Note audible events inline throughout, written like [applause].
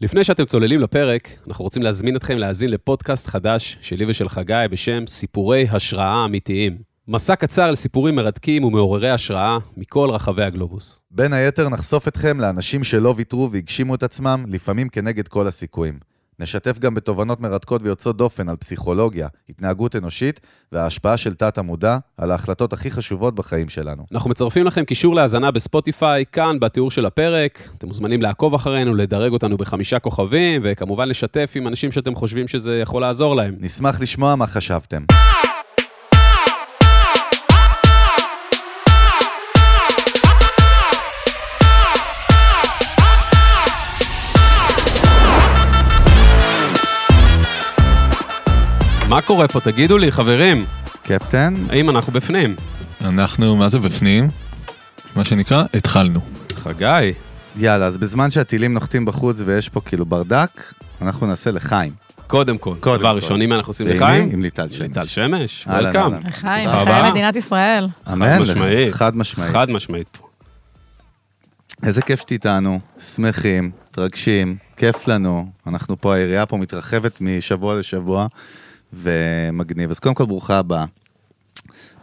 לפני שאתם צוללים לפרק, אנחנו רוצים להזמין אתכם להאזין לפודקאסט חדש שלי ושל חגי בשם סיפורי השראה אמיתיים. מסע קצר על סיפורים מרתקים ומעוררי השראה מכל רחבי הגלובוס. בין היתר נחשוף אתכם לאנשים שלא ויתרו והגשימו את עצמם, לפעמים כנגד כל הסיכויים. נשתף גם בתובנות מרתקות ויוצאות דופן על פסיכולוגיה, התנהגות אנושית וההשפעה של תת-המודע על ההחלטות הכי חשובות בחיים שלנו. אנחנו מצרפים לכם קישור להאזנה בספוטיפיי, כאן בתיאור של הפרק. אתם מוזמנים לעקוב אחרינו, לדרג אותנו בחמישה כוכבים, וכמובן לשתף עם אנשים שאתם חושבים שזה יכול לעזור להם. נשמח לשמוע מה חשבתם. מה קורה פה? תגידו לי, חברים, קפטן, האם אנחנו בפנים? אנחנו, מה זה בפנים? מה שנקרא, התחלנו. חגי, יאללה, אז בזמן שהטילים נוחתים בחוץ ויש פה כאילו ברדק, אנחנו נעשה לחיים. קודם כל, קודם דבר. ראשון, אם אנחנו עושים לחיים? עם ליטל שמש. ליטל שמש, וולקאם. לחיים, ברכה לחיי הבאה. מדינת ישראל. אמן, משמעית. חד משמעית. חד משמעית פה. איזה כיף שאת איתנו, שמחים, מתרגשים, כיף לנו. אנחנו פה, העירייה פה מתרחבת משבוע לשבוע, ומגניב. אז קודם כל, ברוכה הבאה.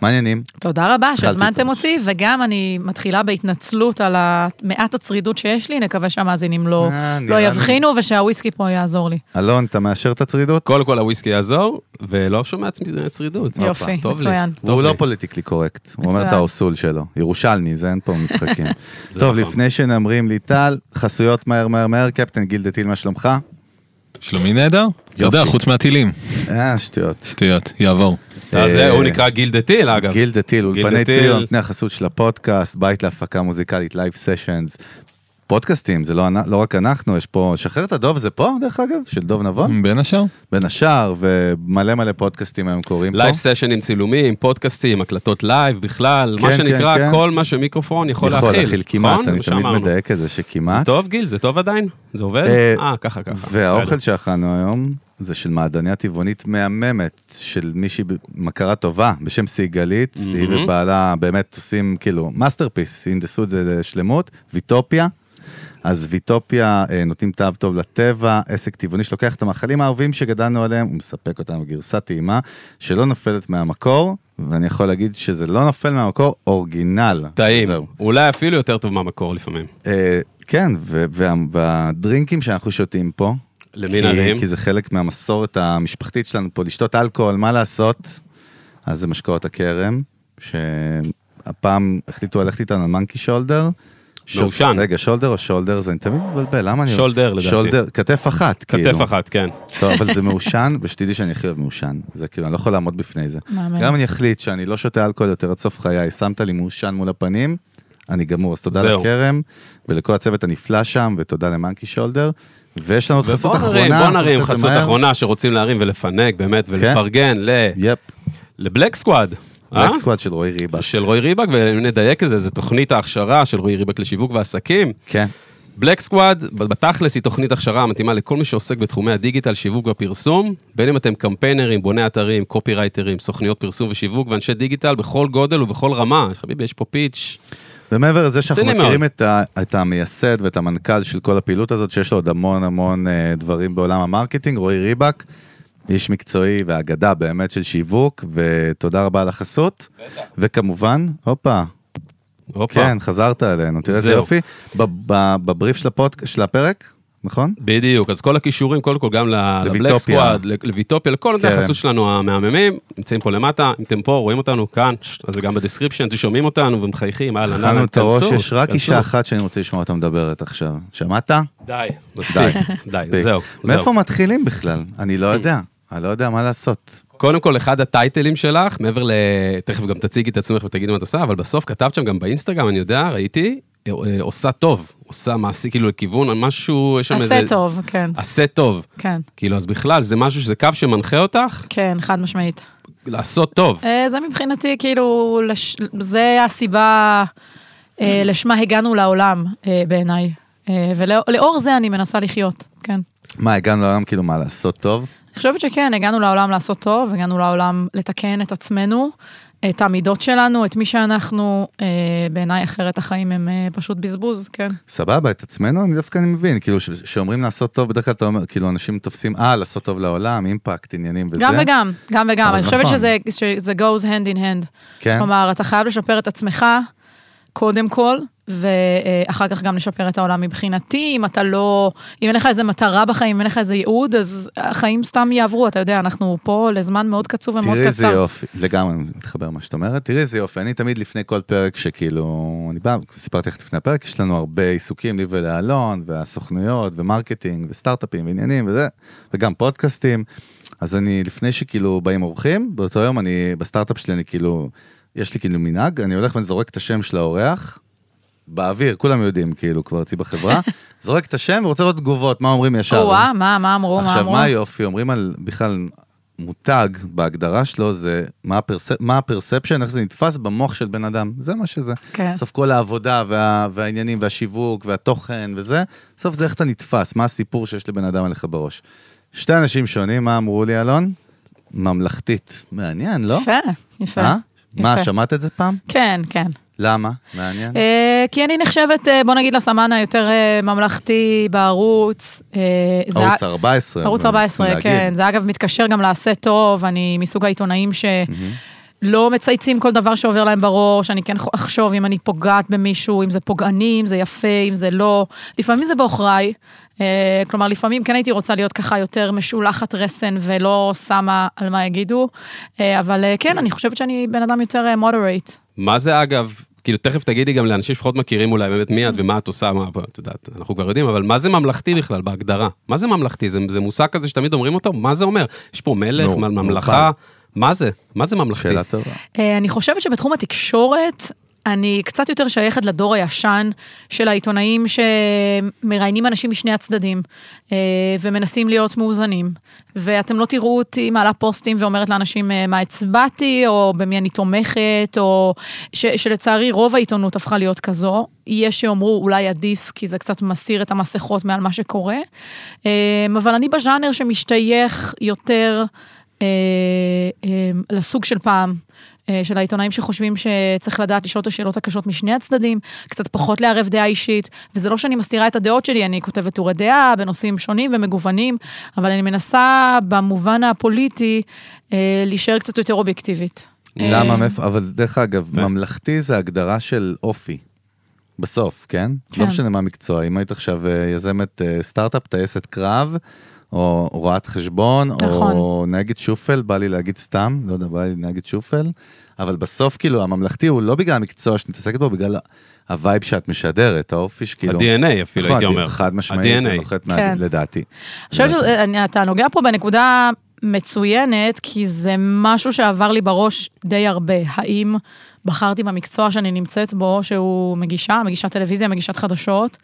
מה העניינים? תודה רבה שהזמנתם. אותי, וגם אני מתחילה בהתנצלות על מעט הצרידות שיש לי, נקווה שהמאזינים לא אה, לא לי. יבחינו ושהוויסקי פה יעזור לי. אלון, אתה מאשר את הצרידות? קודם כל הוויסקי יעזור, ולא שומע צרידות. יופי, טוב לי. מצוין. טוב והוא לי. לא politically correct, הוא אומר את. האוסול שלו. ירושלמי, זה אין פה משחקים. [laughs] טוב, נכון. לפני שנמרים ליטל, חסויות מהר מהר מהר, קפטן גיל the טיל, מה שלומך? שלומי נהדר? אתה יודע, חוץ מהטילים. אה, שטויות. שטויות, יעבור. אז זה, אה, הוא נקרא גיל the טיל, אגב. גיל the טיל, גילדה אולפני טיל. טיל, נותני החסות של הפודקאסט, בית להפקה מוזיקלית, live sessions. פודקאסטים, זה לא, לא רק אנחנו, יש פה, שחרר את הדוב, זה פה, דרך אגב, של דוב נבון, בין השאר. בין השאר, ומלא מלא פודקאסטים היום קורים פה. live סשנים, צילומים, פודקאסטים, הקלטות live בכלל, כן, מה שנקרא, כן, כן. כל מה שמיקרופון יכול יכול להכיל. להכיל כמעט, נכון? אני תמיד שאמרנו. מדייק את זה שכמעט. זה טוב, גיל? זה טוב עדיין? זה עובד? אה, אה, ככה, ככה. והאוכל. שאכלנו היום זה של מעדניה טבעונית מהממת, של מישהי, מכרה טובה, בשם סיגלית, מהמם. היא ובעלה באמת עושים כאילו masterpiece, הנדסו את זה לשלמות, ויטופיה. אז ויטופיה אה, נותנים תו טוב לטבע, עסק טבעוני שלוקח את המאכלים האהובים שגדלנו עליהם, הוא מספק אותם בגרסה טעימה, שלא נופלת מהמקור, ואני יכול להגיד שזה לא נופל מהמקור, original. טעים. זהו. אולי אפילו יותר טוב מהמקור לפעמים. אה, כן, והדרינקים שאנחנו שותים פה, למי נרים? כי זה חלק מהמסורת המשפחתית שלנו פה, לשתות אלכוהול, מה לעשות? אז זה משקאות הכרם, שהפעם החליטו ללכת איתנו על מנקי שולדר. מעושן. רגע, שולדר או שולדר? זה אני תמיד מבלבל, למה אני... שולדר, לדעתי. שולדר, כתף אחת, כאילו. כתף אחת, כן. טוב, אבל זה מעושן, [laughs] ושתדעי שאני הכי אוהב מעושן. זה כאילו, אני לא יכול לעמוד בפני זה. גם אם אני אחליט שאני לא שותה אלכוהול יותר עד סוף חיי, שמת לי מעושן מול הפנים, אני גמור. אז תודה זהו. לכרם, ולכל הצוות הנפלא שם, ותודה למנקי שולדר. ויש לנו עוד חסות אחרונה. בוא נרים חסות. אחרונה שרוצים להרים ולפנק, באמת, ולפרגן ל- יפ, ל Black Squad. אה? Black Squad של רועי ריבק. של רועי ריבק, ונדייק את זה, זו תוכנית ההכשרה של רועי ריבק לשיווק ועסקים. כן, Black Squad, בתכלס היא תוכנית הכשרה המתאימה לכל מי שעוסק בתחומי הדיגיטל, שיווק ופרסום, בין אם אתם קמפיינרים, בוני אתרים, קופירייטרים, סוכניות פרסום ושיווק ואנשי דיגיטל בכל גודל ובכל רמה. חביבי, יש פה pitch. ומעבר לזה שאנחנו מכירים מאוד. את, ה, את המייסד ואת המנכ"ל של כל הפעילות הזאת, שיש לו עוד המון המון אה, דברים בעולם המרקטינג, רועי ריבק, איש מקצועי ואגדה באמת של שיווק, ותודה רבה על החסות. וכמובן, הופה, הופה. כן, חזרת אלינו, תראה איזה. יופי. בבריף של הפודק... של הפרק, נכון? בדיוק, אז כל הכישורים, קודם כל גם ל-Black. Squad, לויטופיה, לכל נותני כן. החסות שלנו המהממים, נמצאים פה למטה, אם אתם פה, רואים אותנו כאן, אז זה גם ב-description, אתם שומעים אותנו ומחייכים, אהלן, אהלן, אכלנו את הראש, יש רק. אישה אחת שאני רוצה לשמוע אותה מדברת עכשיו. שמעת? די, מספיק, די. זהו, מאיפה. מתחילים בכלל? אני לא [clears throat] יודע. אני לא יודע מה לעשות. קודם כל, אחד הטייטלים שלך, מעבר ל... תכף גם תציגי את עצמך ותגידי מה את עושה, אבל בסוף כתבת שם גם באינסטגרם, אני יודע, ראיתי, אה, אה, עושה טוב, עושה מעשי, כאילו לכיוון, משהו, יש שם איזה... עשה טוב, כן, עשה טוב. כן, כאילו, אז בכלל, זה משהו שזה קו שמנחה אותך, כן, חד משמעית. לעשות טוב. אה, זה מבחינתי, כאילו, לש... זה הסיבה אה, לשמה הגענו לעולם, אה, בעיניי. אה, ולאור זה אני מנסה לחיות, כן. מה, הגענו לעולם כאילו מה לעשות טוב? אני חושבת שכן, הגענו לעולם לעשות טוב, הגענו לעולם לתקן את עצמנו, את המידות שלנו, את מי שאנחנו, אה, בעיניי אחרת החיים הם אה, פשוט בזבוז, כן. סבבה, את עצמנו אני דווקא אני מבין, כאילו ש- שאומרים לעשות טוב, בדרך כלל אתה אומר, כאילו אנשים תופסים, אה, לעשות טוב לעולם, אימפקט, עניינים וזה. גם וגם, גם וגם. אני חושבת נכון. שזה, שזה goes hand in hand. כן, כלומר, אתה חייב לשפר את עצמך, קודם כל, ואחר כך גם לשפר את העולם מבחינתי. אם אתה לא, אם אין לך איזה מטרה בחיים, אם אין לך איזה ייעוד, אז החיים סתם יעברו, אתה יודע, אנחנו פה לזמן מאוד קצוב ומאוד תראי איזה קצר. יופי, לגמרי מתחבר מה שאת אומרת, תראי איזה יופי, אני תמיד לפני כל פרק שכאילו, אני בא, סיפרתי לך לפני הפרק, יש לנו הרבה עיסוקים, לי ולאלון, והסוכנויות, ו-marketing, וסטארט-אפים, ועניינים וזה, וגם פודקאסטים, אז אני, לפני שכאילו באים אורחים, באותו יום אני, בסטארט-אפ שלי אני כאילו, יש לי כאילו מנהג, אני הולך ואני זורק את השם של האורח, באוויר, כולם יודעים, כאילו, כבר אצלי בחברה, [laughs] זורק את השם ורוצה לראות תגובות, מה אומרים ישר. או-אה, מה, מה אמרו, מה עכשיו, אמרו? מה היופי? אומרים על בכלל מותג בהגדרה שלו זה מה, הפרס... מה הפרספשן, איך זה נתפס במוח של בן אדם, זה מה שזה. כן. בסוף כל העבודה וה... והעניינים והשיווק והתוכן וזה, בסוף זה איך אתה נתפס, מה הסיפור שיש לבן אדם עליך בראש. שתי אנשים שונים, מה אמרו לי, אלון? ממלכתית. מעניין, לא? יפה, יפה. אה? מה. שמעת את זה פעם? כן, כן. למה? מעניין. אה, כי אני נחשבת, אה, בוא נגיד, לסמן היותר אה, ממלכתי בערוץ. זה ה- ערוץ 14. ערוץ אבל 14, צריכים כן. להגיד. זה אגב מתקשר גם לעשה טוב, אני מסוג העיתונאים שלא מצייצים כל דבר שעובר להם בראש, אני כן אחשוב אם אני פוגעת במישהו, אם זה פוגעני, אם זה יפה, אם זה לא. לפעמים זה בעוכריי. כלומר, לפעמים כן הייתי רוצה להיות ככה יותר משולחת רסן ולא שמה על מה יגידו, אבל כן, אני חושבת שאני בן אדם יותר מודרייט. מה זה אגב, כאילו תכף תגידי גם לאנשים שפחות מכירים אולי באמת מי את ומה את עושה, מה, את יודעת, אנחנו כבר יודעים, אבל מה זה ממלכתי בכלל בהגדרה? מה זה ממלכתי? זה, זה מושג כזה שתמיד אומרים אותו? מה זה אומר? יש פה מלך, נו, ממלכה, מה זה? מה זה ממלכתי? שאלה טובה. אה, אני חושבת שבתחום התקשורת, אני קצת יותר שייכת לדור הישן של העיתונאים שמראיינים אנשים משני הצדדים אה, ומנסים להיות מאוזנים. ואתם לא תראו אותי מעלה פוסטים ואומרת לאנשים אה, מה הצבעתי, או במי אני תומכת, או ש, שלצערי רוב העיתונות הפכה להיות כזו. יש שיאמרו אולי עדיף, כי זה קצת מסיר את המסכות מעל מה שקורה. אה, אבל אני בז'אנר שמשתייך יותר לסוג של פעם. אה, של העיתונאים שחושבים שצריך לדעת לשאול את השאלות הקשות משני הצדדים, קצת פחות לערב דעה אישית, וזה לא שאני מסתירה את הדעות שלי, אני כותבת טורי דעה בנושאים שונים ומגוונים, אבל אני מנסה במובן הפוליטי אה, להישאר קצת יותר אובייקטיבית. למה, אה, מאיפה, אבל דרך אגב, ו- ממלכתי זה הגדרה של אופי. בסוף, כן? כן. לא משנה מה המקצוע, אם היית עכשיו יזמת סטארט-אפ, טייסת קרב, או רואת חשבון, או נכון. נהגת שופל, בא לי להגיד סתם, לא יודע, בא לי נהגת שופל, אבל בסוף, כאילו, הממלכתי הוא לא בגלל המקצוע שאת מתעסקת בו, בגלל ה-vibe שאת משדרת, האופי שכאילו... ה-DNA אפילו, נכון, הייתי אומר. חד משמעית, זה. נוחת כן. מה- לדעתי. אני חושבת שאתה נוגע פה בנקודה מצוינת, כי זה משהו שעבר לי בראש די הרבה. האם בחרתי במקצוע שאני נמצאת בו, שהוא מגישה, מגישת טלוויזיה, מגישת חדשות,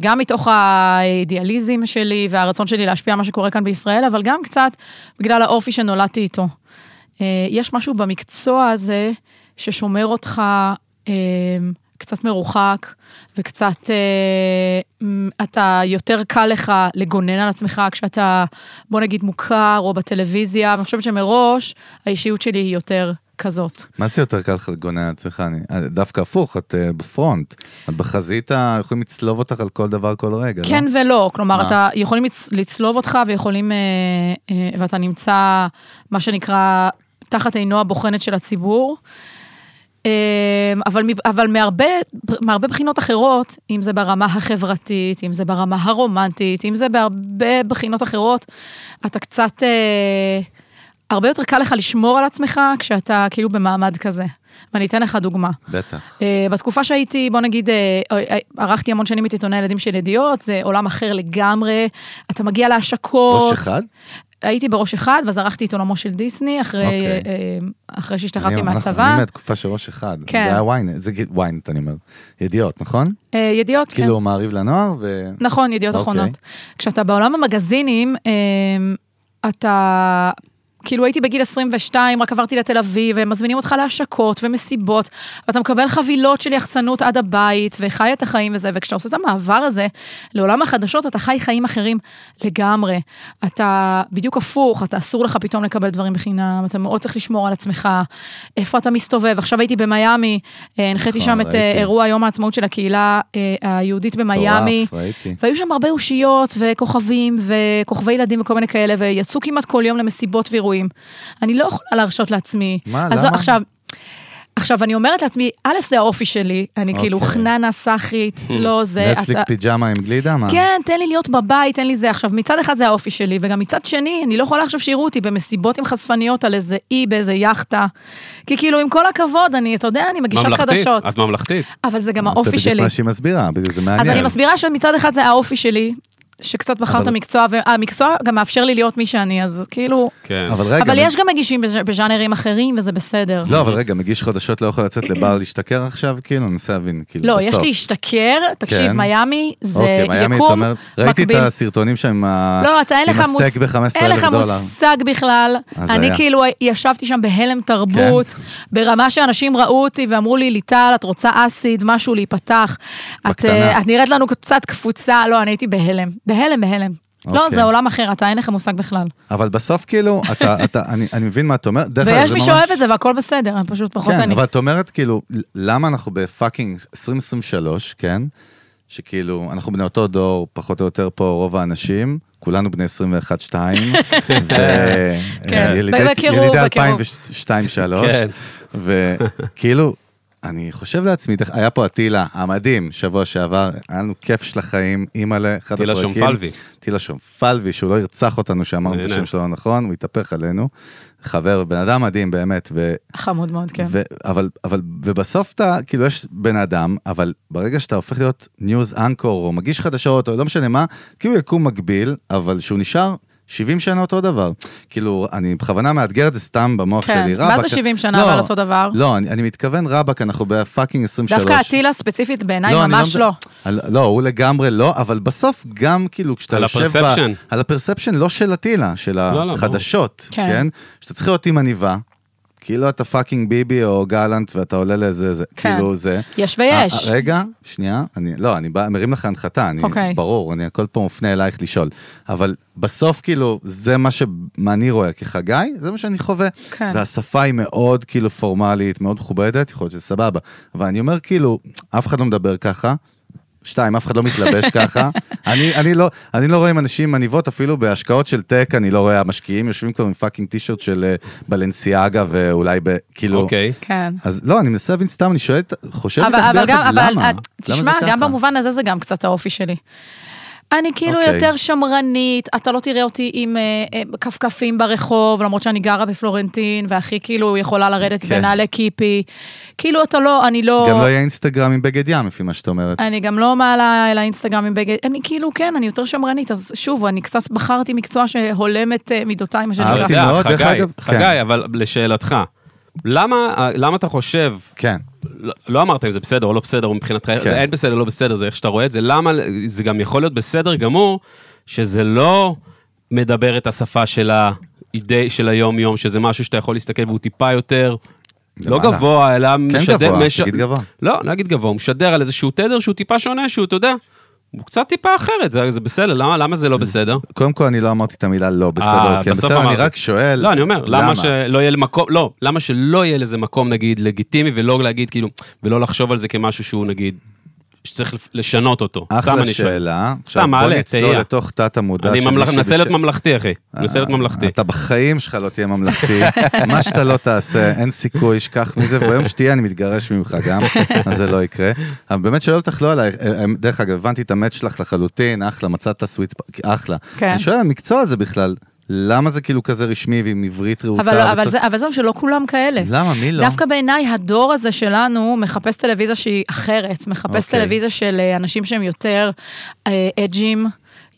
גם מתוך האידיאליזם שלי והרצון שלי להשפיע על מה שקורה כאן בישראל, אבל גם קצת בגלל האופי שנולדתי איתו. אה, יש משהו במקצוע הזה ששומר אותך אה, קצת מרוחק, וקצת, אה, אתה, יותר קל לך לגונן על עצמך כשאתה, בוא נגיד, מוכר או בטלוויזיה, ואני חושבת שמראש האישיות שלי היא יותר כזאת. מה זה יותר קל לך לגונן על עצמך? אני, אה, דווקא הפוך, את אה, בפרונט. את בחזית, יכולים לצלוב אותך על כל דבר, כל רגע, כן לא? ולא, כלומר, מה? אתה, יכולים לצ- לצלוב אותך ויכולים, אה, אה, ואתה נמצא, מה שנקרא, תחת עינו הבוחנת של הציבור. אבל, אבל מהרבה, מהרבה בחינות אחרות, אם זה ברמה החברתית, אם זה ברמה הרומנטית, אם זה בהרבה בחינות אחרות, אתה קצת, אה, הרבה יותר קל לך לשמור על עצמך כשאתה כאילו במעמד כזה. ואני אתן לך דוגמה. בטח. אה, בתקופה שהייתי, בוא נגיד, אה, ערכתי המון שנים את עיתוני הילדים של ידיעות, זה עולם אחר לגמרי, אתה מגיע להשקות. ראש אחד? הייתי בראש אחד, ואז ערכתי את עולמו של דיסני, אחרי, אוקיי. אה, אחרי שהשתחררתי מהצבא. אני מהתקופה של ראש אחד. כן. זה היה וויינט, זה וויינט, אני אומר. ידיעות, נכון? אה, ידיעות, כן. כאילו מעריב לנוער, ו... נכון, ידיעות אוקיי. אחרונות. כשאתה בעולם המגזינים, אה, אתה כאילו הייתי בגיל 22, רק עברתי לתל אביב, והם מזמינים אותך להשקות ומסיבות, ואתה מקבל חבילות של יחצנות עד הבית, וחי את החיים וזה, וכשאתה עושה את המעבר הזה לעולם החדשות, אתה חי חיים אחרים לגמרי. אתה בדיוק הפוך, אתה אסור לך פתאום לקבל דברים בחינם, אתה מאוד צריך לשמור על עצמך, איפה אתה מסתובב. עכשיו הייתי במיאמי, אה, הנחיתי נכון, שם את אה. אירוע יום העצמאות של הקהילה אה, היהודית במיאמי. והיו שם הרבה אושיות וכוכבים וכוכבי ילדים וכל מיני כאלה, ויצאו כמעט כל יום למסיבות ואירועים. אני לא יכולה להרשות לעצמי. מה, אז למה? עכשיו, עכשיו, אני אומרת לעצמי, א', זה האופי שלי, אני כאילו אוקיי. חננה, סאחית, לא זה. נטפליקס אתה- פיג'מה עם גלידה? מה? כן, תן לי להיות בבית, תן לי זה. עכשיו, מצד אחד זה האופי שלי, וגם מצד שני, אני לא יכולה עכשיו שיראו אותי במסיבות עם חשפניות על איזה אי באיזה יאכטה. כי כאילו, עם כל הכבוד, אני, אתה יודע, אני מגישת ממלכתית, חדשות. את ממלכתית. אבל זה גם זה האופי בדיוק שלי. מה שהיא מסבירה, בדיוק, זה מעניין. אז אני מסבירה שמצד אחד זה האופי שלי, שקצת בחרת אבל- מקצוע, והמקצוע גם מאפשר לי להיות מי שאני, אז כאילו... כן. אבל רגע, אבל מ- יש גם מגישים בז'- בז'אנרים אחרים, וזה בסדר. לא, אבל רגע, מגיש חדשות לא יכול לצאת לבר להשתכר עכשיו? כאילו, אני מנסה להבין, כאילו, לא, בסוף. יש להשתכר, תקשיב, כן. מיאמי זה אוקיי, מיאמי, את יקום אומרת, ראיתי את מקביל. הסרטונים שם עם ה- לא, אתה עם מוס... הסטייק ב-15 אין לך דולר. מושג בכלל. אני היה. כאילו ישבתי שם בהלם תרבות, כן. ברמה שאנשים ראו אותי ואמרו לי, ליטל, את רוצה אסיד, משהו להיפתח. את, בקטנה. אה, את נראית לנו קצת קפוצה, לא, אני הייתי בהלם. בהלם, בהלם. לא, אוקיי. זה עולם אחר, אתה אין לך מושג בכלל. אבל בסוף כאילו, אתה, אתה, אני, אני מבין מה את אומרת. ויש מי ממש- שאוהב את זה והכל בסדר, אני פשוט פחות כן, אני. אבל את אומרת כאילו, למה אנחנו בפאקינג 2023, כן? שכאילו, אנחנו בני אותו דור, פחות או יותר פה רוב האנשים, כולנו בני 21-2, [laughs] כן, וילידי בקירוב, ילידי בקירוב. 2002-2003, כן. וכאילו, אני חושב לעצמי, היה פה אטילה המדהים, שבוע שעבר, היה לנו כיף של החיים, אימא'לה, אחד טילה הפרקים. שומפלבי. טילה סומפלבי, שהוא לא ירצח אותנו שאמרנו את. השם שלו נכון, הוא התהפך עלינו. חבר, בן אדם מדהים באמת, ו... חמוד מאוד, כן. ו- אבל, אבל, ובסוף אתה, כאילו יש בן אדם, אבל ברגע שאתה הופך להיות news anchor, או מגיש חדשות, או לא משנה מה, כאילו יקום מקביל, אבל שהוא נשאר 70 שנה אותו דבר. כאילו, אני בכוונה מאתגר את זה סתם במוח כן, שלי. מה רבאק- זה 70 שנה לא, אבל אותו דבר? לא, אני, אני מתכוון רבאק, אנחנו בפאקינג 23. דווקא אטילה ספציפית בעיניי אני ממש לא. על, לא, הוא לגמרי לא, אבל בסוף גם כאילו כשאתה על יושב... ה-perception. ב, על ה-perception, לא של אטילה, של לא, לא, החדשות, כן. כן? שאתה צריך להיות עם עניבה, כאילו אתה fucking ביבי או גלנט ואתה עולה לאיזה, זה, כן. כאילו זה. יש ויש. אה, רגע, שנייה, אני, לא, אני בא, מרים לך הנחתה, אני, אוקיי. ברור, אני הכל פה מופנה אלייך לשאול. אבל בסוף, כאילו, זה מה שמה אני רואה כחגי, זה מה שאני חווה. כן. והשפה היא מאוד, כאילו, פורמלית, מאוד מכובדת, יכול להיות שזה סבבה. אבל אני אומר, כאילו, אף אחד לא מדבר ככה. שתיים, אף אחד לא מתלבש [laughs] ככה. אני, אני, לא, אני לא רואה עם אנשים עם עניבות, אפילו בהשקעות של טק, אני לא רואה, המשקיעים יושבים כבר עם fucking טישרט של אה, בלנסיאגה, ואולי ב... כאילו... אוקיי. כן. אז לא, אני מנסה להבין סתם, אני שואל, חושב אבל, איתך אבל גם, ביחד, אבל, למה? את- למה תשמע, גם? במובן הזה זה גם קצת האופי שלי. אני כאילו אוקיי. יותר שמרנית, אתה לא תראה אותי עם אה, אה, כפכפים ברחוב, למרות שאני גרה בפלורנטין, והכי כאילו יכולה לרדת כן. בנעלי קיפי. כאילו אתה לא, אני לא... גם לא יהיה אינסטגרם עם בגד ים, לפי מה שאת אומרת. אני גם לא מעלה אל האינסטגרם עם בגד, אני כאילו, כן, אני יותר שמרנית, אז שוב, אני קצת בחרתי מקצוע שהולם את אה, מידותיי, מה שנקרא. אהבתי מאוד, דרך חגי, אגב, חגי, כן. אבל לשאלתך, למה למה אתה חושב, כן. לא- לא אמרת אם זה בסדר או לא בסדר, או מבחינתך, כן. זה אין בסדר, לא בסדר, זה איך שאתה רואה את זה, למה, זה גם יכול להיות בסדר גמור, שזה לא מדבר את השפה של האידי, של היום-יום, שזה משהו שאתה יכול להסתכל והוא טיפה יותר, לא למעלה. גבוה, אלא כן משדר, גבוה, מש- תגיד גבוה. לא, לא אגיד גבוה, הוא משדר על איזשהו תדר שהוא טיפה שונה, שהוא, אתה יודע, הוא קצת טיפה אחרת, זה, זה בסדר, למה, למה זה לא בסדר? קודם כל, אני לא אמרתי את המילה לא, אה, בסדר, כן, בסוף בסדר, אני אמרת. רק שואל, לא, אני אומר, למה שלא יהיה מקום, לא, למה שלא יהיה לזה מקום, נגיד, לגיטימי, ולא להגיד, כאילו, ולא לחשוב על זה כמשהו שהוא, נגיד, שצריך לשנות אותו. אחלה. שאלה. סתם, עכשיו, בוא מעלה, נצלול תהייה. לתוך תת המודע אני מנסה להיות שבש- ממלכתי, אחי. מנסה להיות ממלכתי. אתה בחיים שלך לא תהיה ממלכתי, מה שאתה לא תעשה, אין סיכוי, שכח מזה, וביום שתהיה אני מתגרש ממך גם, אז זה לא יקרה. אבל באמת שואל אותך לא עליי, אה, אה, דרך אגב, הבנתי את האמת שלך לחלוטין, אחלה, מצאת סוויט, אחלה. כן. אני שואל על המקצוע הזה בכלל, למה זה כאילו כזה רשמי ועם עברית רהוטה? אבל, אבל, וצריך- זה, אבל זהו, שלא כולם כאלה. למה, מי לא? דווקא בעיניי הדור הזה שלנו מחפש טלוויזיה שהיא אחרת, מחפש אוקיי. טלוויזיה של אה, אנשים שהם יותר אה, אג'ים.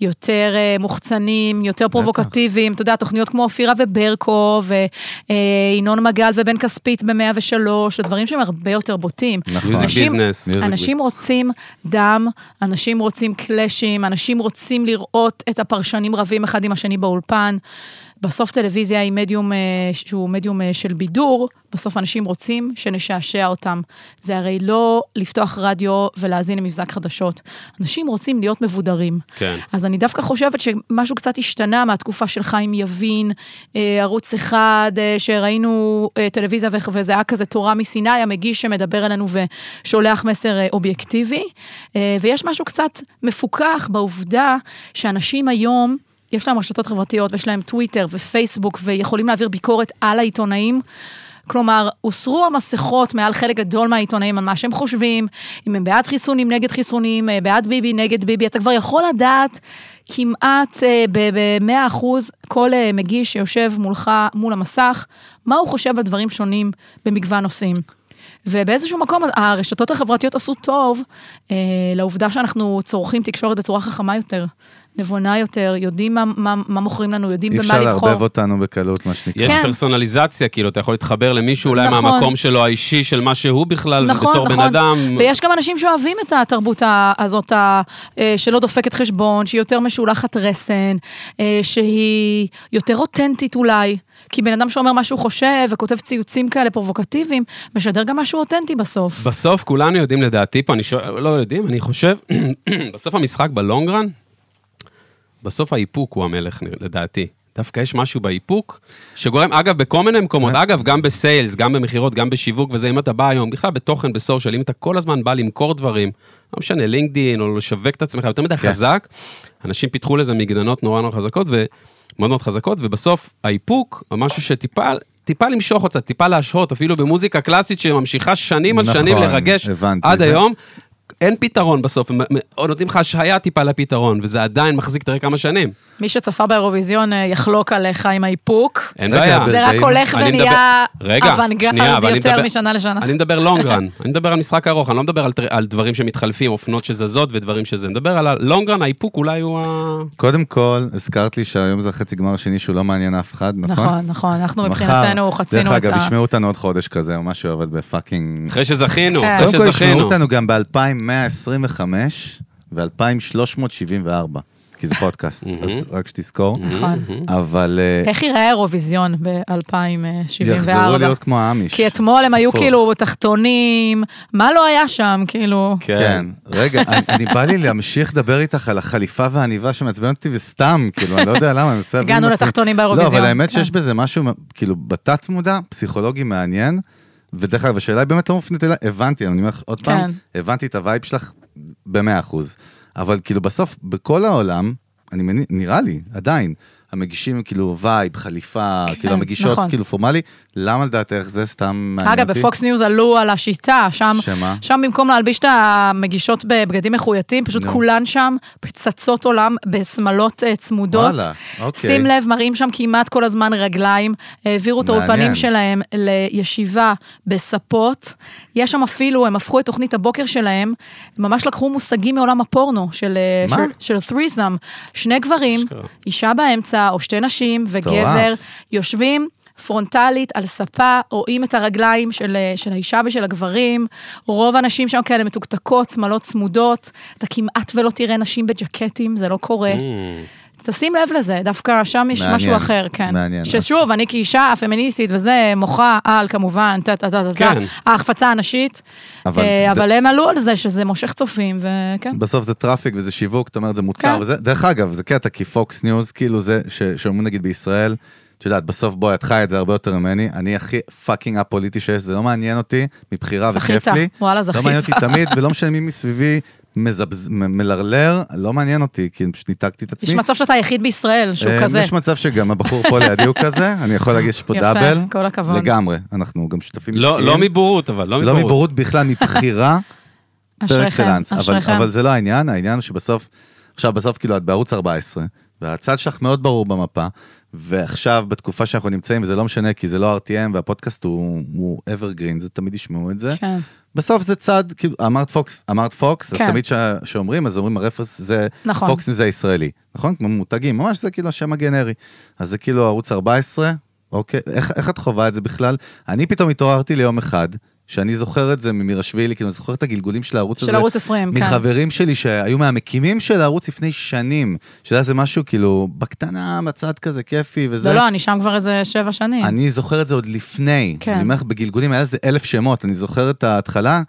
יותר אה, מוחצנים, יותר פרובוקטיביים, אתה יודע, תוכניות כמו אופירה וברקו, וינון מגל ובן כספית ב-103, דברים שהם הרבה יותר בוטים. נכון. אנשים- אנשים רוצים דם, אנשים רוצים קלאשים, אנשים רוצים לראות את הפרשנים רבים אחד עם השני באולפן. בסוף טלוויזיה היא מדיום אה, שהוא מדיום אה, של בידור, בסוף אנשים רוצים שנשעשע אותם. זה הרי לא לפתוח רדיו ולהאזין למבזק חדשות. אנשים רוצים להיות מבודרים. כן. אז אני דווקא חושבת שמשהו קצת השתנה מהתקופה של חיים יבין, אה, ערוץ אחד, שראינו טלוויזיה וזה היה כזה תורה מסיני, המגיש שמדבר אלינו ושולח מסר אובייקטיבי. ויש משהו קצת מפוקח בעובדה שאנשים היום, יש להם רשתות חברתיות ויש להם טוויטר ופייסבוק ויכולים להעביר ביקורת על העיתונאים. כלומר, הוסרו המסכות מעל חלק גדול מהעיתונאים על מה שהם חושבים, אם הם בעד חיסונים, נגד חיסונים, אה, בעד ביבי, נגד ביבי, אתה כבר יכול לדעת כמעט אה, ב-100 אחוז כל אה, מגיש שיושב מולך, מול המסך, מה הוא חושב על דברים שונים במגוון נושאים. ובאיזשהו מקום הרשתות החברתיות עשו טוב אה, לעובדה שאנחנו צורכים תקשורת בצורה חכמה יותר, נבונה יותר, יודעים מה, מה, מה מוכרים לנו, יודעים אי במה אפשר לבחור. לערבב אותנו בקלות, מה שנקרא. יש כן. פרסונליזציה, כאילו, אתה יכול להתחבר למישהו אולי נכון. מהמקום שלו האישי, של מה שהוא בכלל, נכון, בתור בן נכון. אדם. ויש גם אנשים שאוהבים את התרבות הזאת, ה- אה, שלא דופקת חשבון, שהיא יותר משולחת רסן, אה, שהיא יותר אותנטית אולי. כי בן אדם שאומר מה שהוא חושב וכותב ציוצים כאלה פרובוקטיביים, משדר גם משהו אותנטי בסוף. בסוף כולנו יודעים לדעתי פה, אני שואל, לא יודעים, אני חושב, [clears throat] בסוף המשחק בלונגרן, בסוף האיפוק הוא המלך לדעתי. דווקא יש משהו באיפוק, שגורם, אגב, בכל מיני מקומות, אגב, גם בסיילס, גם במכירות, גם בשיווק וזה, אם אתה בא היום, בכלל בתוכן, בסושיאל, אם אתה כל הזמן בא למכור דברים, לא משנה, לינקדין, או לשווק את עצמך יותר מדי כן. חזק, אנשים פיתחו לזה מגננות נורא נורא חזקות, ומאוד מאוד חזקות, ובסוף האיפוק, או משהו שטיפה... טיפה למשוך אותה, טיפה להשהות, אפילו במוזיקה קלאסית שממשיכה שנים על שנים נכון, לרגש הבנתי, עד זה- היום. אין פתרון בסוף, הם נותנים לך השהיה טיפה לפתרון, וזה עדיין מחזיק, תראה כמה שנים. מי שצפה באירוויזיון אה, יחלוק עליך עם האיפוק. אין בעיה. זה רק הולך אני ונהיה אוונגרד יותר משנה לשנה. אני מדבר long run, [laughs] אני מדבר על משחק ארוך, אני לא מדבר על, דברים שמתחלפים, אופנות שזזות ודברים שזה, אני מדבר על ה-long run, האיפוק אולי הוא ה... קודם כל, הזכרת לי שהיום זה החצי גמר השני שהוא לא מעניין אף אחד, נכון? נכון, נכון, אנחנו מבחינתנו חצינו דרך את אגב, ה... ישמעו אותנו עוד חודש כזה או משהו, אבל בפאקינג... אחרי שזכינו. אחרי קודם כל ישמעו שזכינו. אותנו גם ב-2125 ו-2374, כי זה פודקאסט, אז רק שתזכור. נכון. אבל אה, איך ייראה האירוויזיון ב-2074? יחזרו להיות כמו האמיש. כי אתמול הם היו. כאילו תחתונים, מה לא היה שם, כאילו... כן, רגע, אני, בא לי להמשיך לדבר איתך על החליפה והעניבה שמעצבן אותי וסתם, כאילו, אני לא יודע למה, אני מנסה הגענו. לתחתונים לא, באירוויזיון. אבל האמת שיש כן. בזה משהו, כאילו, בתת מודע, פסיכולוגי מעניין, ודרך אגב, השאלה היא באמת לא מופנית אליי, הבנתי, אני אומר לך עוד פעם, כן. הבנתי את ה-vibe שלך במאה אחוז, אבל כאילו בסוף, בכל העולם, אני מניח, נראה לי, עדיין, המגישים הם כאילו vibe, חליפה, כן, כאילו המגישות נכון. כאילו פורמלי, למה לדעתך זה סתם מעניין אגב, אותי? בפוקס ניוז עלו על השיטה, שם, שמה? שם במקום להלביש את המגישות בבגדים מחוייטים, פשוט נו. כולן שם פצצות עולם בשמלות אה, צמודות. וואלה, אוקיי. שים לב, מראים שם כמעט כל הזמן רגליים, העבירו את. האולפנים שלהם לישיבה בספות. יש שם אפילו, הם הפכו את תוכנית הבוקר שלהם, הם ממש לקחו מושגים מעולם הפורנו, של, אה, מה? של, של threesome. שני גברים, אשכרה. אישה באמצע, או שתי נשים וגבר, יושבים פרונטלית על ספה, רואים את הרגליים של, אה, של האישה ושל הגברים, רוב הנשים שם כאלה מתוקתקות, שמאלות צמודות, אתה כמעט ולא תראה נשים בג'קטים, זה לא קורה. תשים לב לזה, דווקא שם יש מעניין, משהו אחר, כן. מעניין. ששוב, אני כאישה פמיניסטית וזה, מוחה על כמובן, טה טה טה טה, כן. ההחפצה הנשית, אבל אה, ד- אבל הם עלו על זה שזה מושך צופים, וכן. בסוף זה traffic וזה שיווק, זאת אומרת זה מוצר כן. וזה, דרך אגב, זה קטע, כי Fox News, כאילו זה, ש- שאומרים נגיד בישראל, את יודעת, בסוף בואי, את חי את זה הרבה יותר ממני, אני הכי fucking א-פוליטי שיש, זה לא מעניין אותי, מבחירה וכיף זכית, לי. וואלה, לא זכית. מעניין אותי תמיד, ולא משנה מי מסביבי מזבז, מלרלר, לא מעניין אותי, כי פשוט ניתקתי את עצמי. יש מצב שאתה היחיד בישראל שהוא אה, כזה. יש מצב שגם הבחור פה לידי הוא כזה, אני יכול להגיד שיש פה יפה, double. כל הכבוד. לגמרי, אנחנו גם שותפים לא עסקיים. לא מבורות, אבל לא לא מבורות. מבורות בכלל, מבחירה. [laughs] אשריכם, אשריכם. אבל זה לא העניין, העניין הוא שבסוף, עכשיו בסוף כאילו את בערוץ 14, והצד שלך מאוד ברור במפה, ועכשיו בתקופה שאנחנו נמצאים, וזה לא משנה כי זה לא RTM והפודקאסט הוא, הוא evergreen, זה תמיד ישמעו את זה. כן, בסוף זה צד, כאילו אמרת פוקס, אמרת פוקס, כן. אז תמיד ש- שאומרים, אז אומרים הרפרס זה, נכון. פוקס זה הישראלי, נכון? כמו מותגים, ממש זה כאילו השם הגנרי. אז זה כאילו ערוץ 14, אוקיי, איך, איך את חווה את זה בכלל? אני פתאום התעוררתי ליום אחד, שאני זוכר את זה ממירשווילי, כאילו, אני זוכר את הגלגולים של הערוץ הזה. של ערוץ 20, כן. מחברים שלי שהיו מהמקימים של הערוץ לפני שנים. שאתה יודע, זה משהו כאילו, בקטנה, בצד כזה כיפי וזה. לא, לא, אני שם כבר איזה שבע שנים. אני זוכר את זה עוד לפני. כן. אני אומר לך, בגלגולים היה לזה אלף שמות, אני זוכר את ההתחלה.